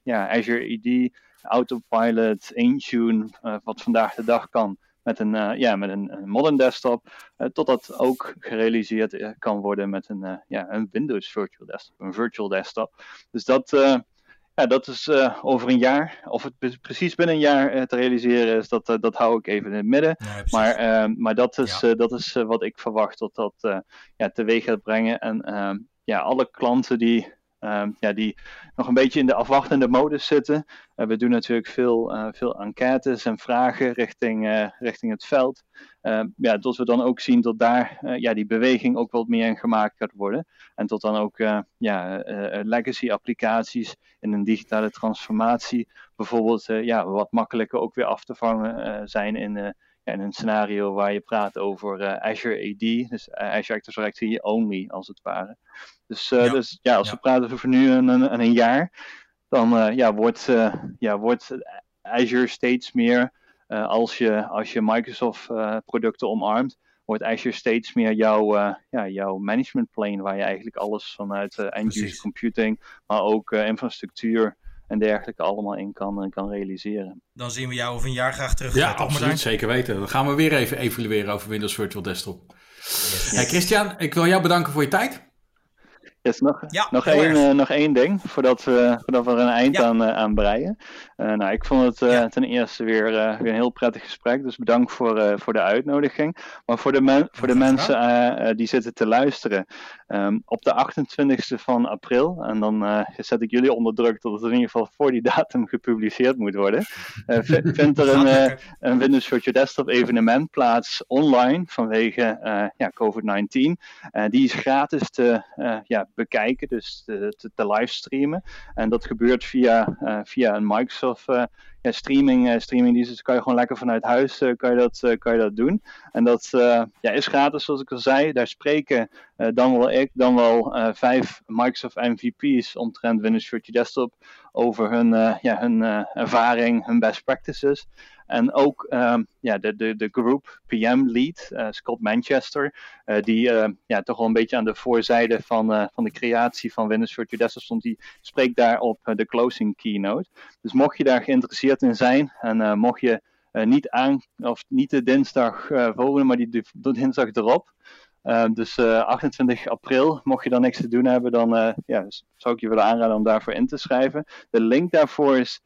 ja, Azure ED, Autopilot, Intune, wat vandaag de dag kan met een, ja, met een, een modern desktop, totdat ook gerealiseerd kan worden met een, ja, een Windows virtual desktop, een virtual desktop. Dus dat ja, dat is over een jaar. Of het precies binnen een jaar te realiseren is, dat, dat hou ik even in het midden. maar, maar dat is, dat is wat ik verwacht dat dat ja, teweeg gaat brengen. En ja, alle klanten die Ehm, ja, die nog een beetje in de afwachtende modus zitten. Uh, we doen natuurlijk veel, uh, veel enquêtes en vragen richting, uh, richting het veld. Ehm, ja, tot we dan ook zien dat daar ja, die beweging ook wat meer in gemaakt gaat worden. En tot dan ook ja, legacy applicaties in een digitale transformatie bijvoorbeeld ja, wat makkelijker ook weer af te vangen zijn in een scenario waar je praat over Azure AD, dus Azure Active Directory only als het ware. Dus ja, dus, ja als we praten over nu een, een, een jaar, dan uh, ja, wordt, uh, ja, wordt Azure steeds meer, als, je, als je Microsoft producten omarmt, wordt Azure steeds meer jouw, ja, jouw management plane, waar je eigenlijk alles vanuit end-user computing, maar ook infrastructuur en dergelijke allemaal in kan, kan realiseren. Dan zien we jou over een jaar graag terug. Ja, absoluut. Zeker weten. Dan gaan we weer even evalueren over Windows Virtual Desktop. Yes. Hey Christian, ik wil jou bedanken voor je tijd. Yes, nog, nog, één, uh, nog één ding voordat we, voordat we er een eind aan, uh, aan breien. Uh, nou, ik vond het ten eerste weer, weer een heel prettig gesprek, dus bedankt voor, voor de uitnodiging. Maar voor de, men, voor de mensen die zitten te luisteren, um, op de 28e van april, en dan zet ik jullie onder druk dat het in ieder geval voor die datum gepubliceerd moet worden, (laughs) vindt er een, een Windows Virtual Desktop evenement plaats online vanwege ja, COVID-19. die is gratis te ja, bekijken, dus te, te, te livestreamen. En dat gebeurt via, uh, via een Microsoft uh, ja, streaming, uh, streamingdienst. Dus kan je gewoon lekker vanuit huis kan je dat, kan je dat doen. En dat ja, is gratis, zoals ik al zei. Daar spreken dan wel ik, dan wel vijf Microsoft MVP's omtrent Windows Virtual Desktop over hun, ja, hun ervaring, hun best practices. En ook um, ja, de, de, de group PM lead, uh, Scott Manchester, uh, die uh, ja, toch wel een beetje aan de voorzijde van, van de creatie van Windows Virtual Desktop stond, die spreekt daar op de closing keynote. Dus mocht je daar geïnteresseerd in zijn en mocht je niet aan, of niet de dinsdag volgende, maar die de, dinsdag erop, dus 28 april, mocht je dan niks te doen hebben, dan ja, zou ik je willen aanraden om daarvoor in te schrijven. De link daarvoor is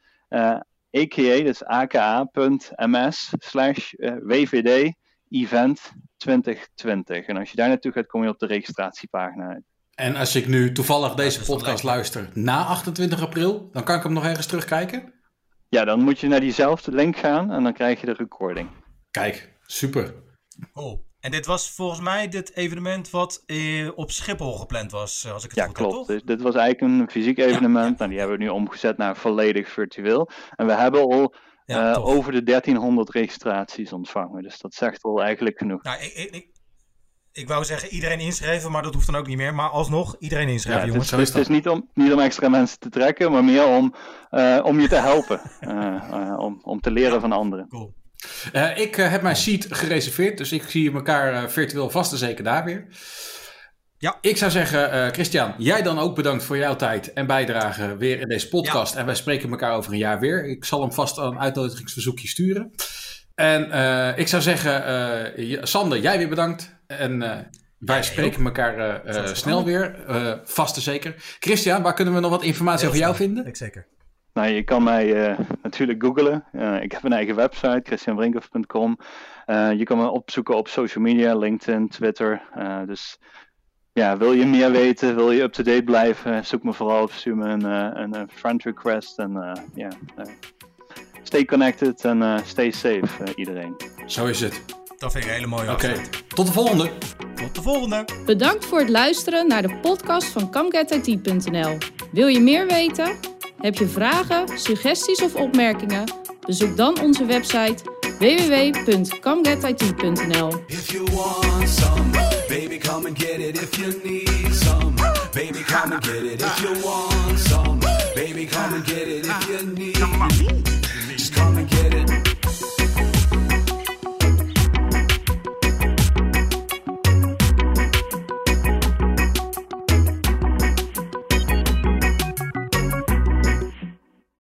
aka, dus aka.ms slash eh, wvd event 2020. En als je daar naartoe gaat, kom je op de registratiepagina uit. En als ik nu toevallig deze podcast luister na 28 april, dan kan ik hem nog ergens terugkijken? Ja, dan moet je naar diezelfde link gaan en dan krijg je de recording. Kijk, super. Oh, en dit was volgens mij dit evenement wat eh, op Schiphol gepland was, eh, als ik het ja, goed heb, klopt. Dus dit was eigenlijk een fysiek evenement. Nou, die hebben we nu omgezet naar volledig virtueel. En we hebben al uh, over de 1300 registraties ontvangen. Dus dat zegt al eigenlijk genoeg. Nou, ik, ik, ik wou zeggen iedereen inschrijven, maar dat hoeft dan ook niet meer. Maar alsnog, iedereen inschrijven, jongens. Het is, het is niet, om, niet om extra mensen te trekken, maar meer om, uh, om je te helpen. Uh, (laughs) om, om te leren van anderen. Cool. Uh, ik uh, heb mijn seat gereserveerd, dus ik zie elkaar uh, virtueel vast en zeker daar weer. Ja. Ik zou zeggen, Christian, jij dan ook bedankt voor jouw tijd en bijdrage weer in deze podcast. Ja. En wij spreken elkaar over een jaar weer. Ik zal hem vast een uitnodigingsverzoekje sturen. En ik zou zeggen, Sander, jij weer bedankt. En wij spreken elkaar snel weer, vast en zeker. Christian, waar kunnen we nog wat informatie Heel over jou vinden? Ik zeker. Nou, je kan mij uh, natuurlijk googlen. Uh, ik heb een eigen website, christianbrinkhoff.com. Uh, je kan me opzoeken op social media, LinkedIn, Twitter. dus ja, wil je meer weten, wil je up-to-date blijven, zoek me vooral op, stuur me een, een, een friend request. En ja, stay connected en stay safe iedereen. Zo is het. Dat vind ik een hele mooie Oké, okay. tot de volgende. Tot de volgende. Bedankt voor het luisteren naar de podcast van ComeGetIT.nl. Wil je meer weten? Heb je vragen, suggesties of opmerkingen? Bezoek dan onze website some. Baby come and get it if you need. Just come and get it.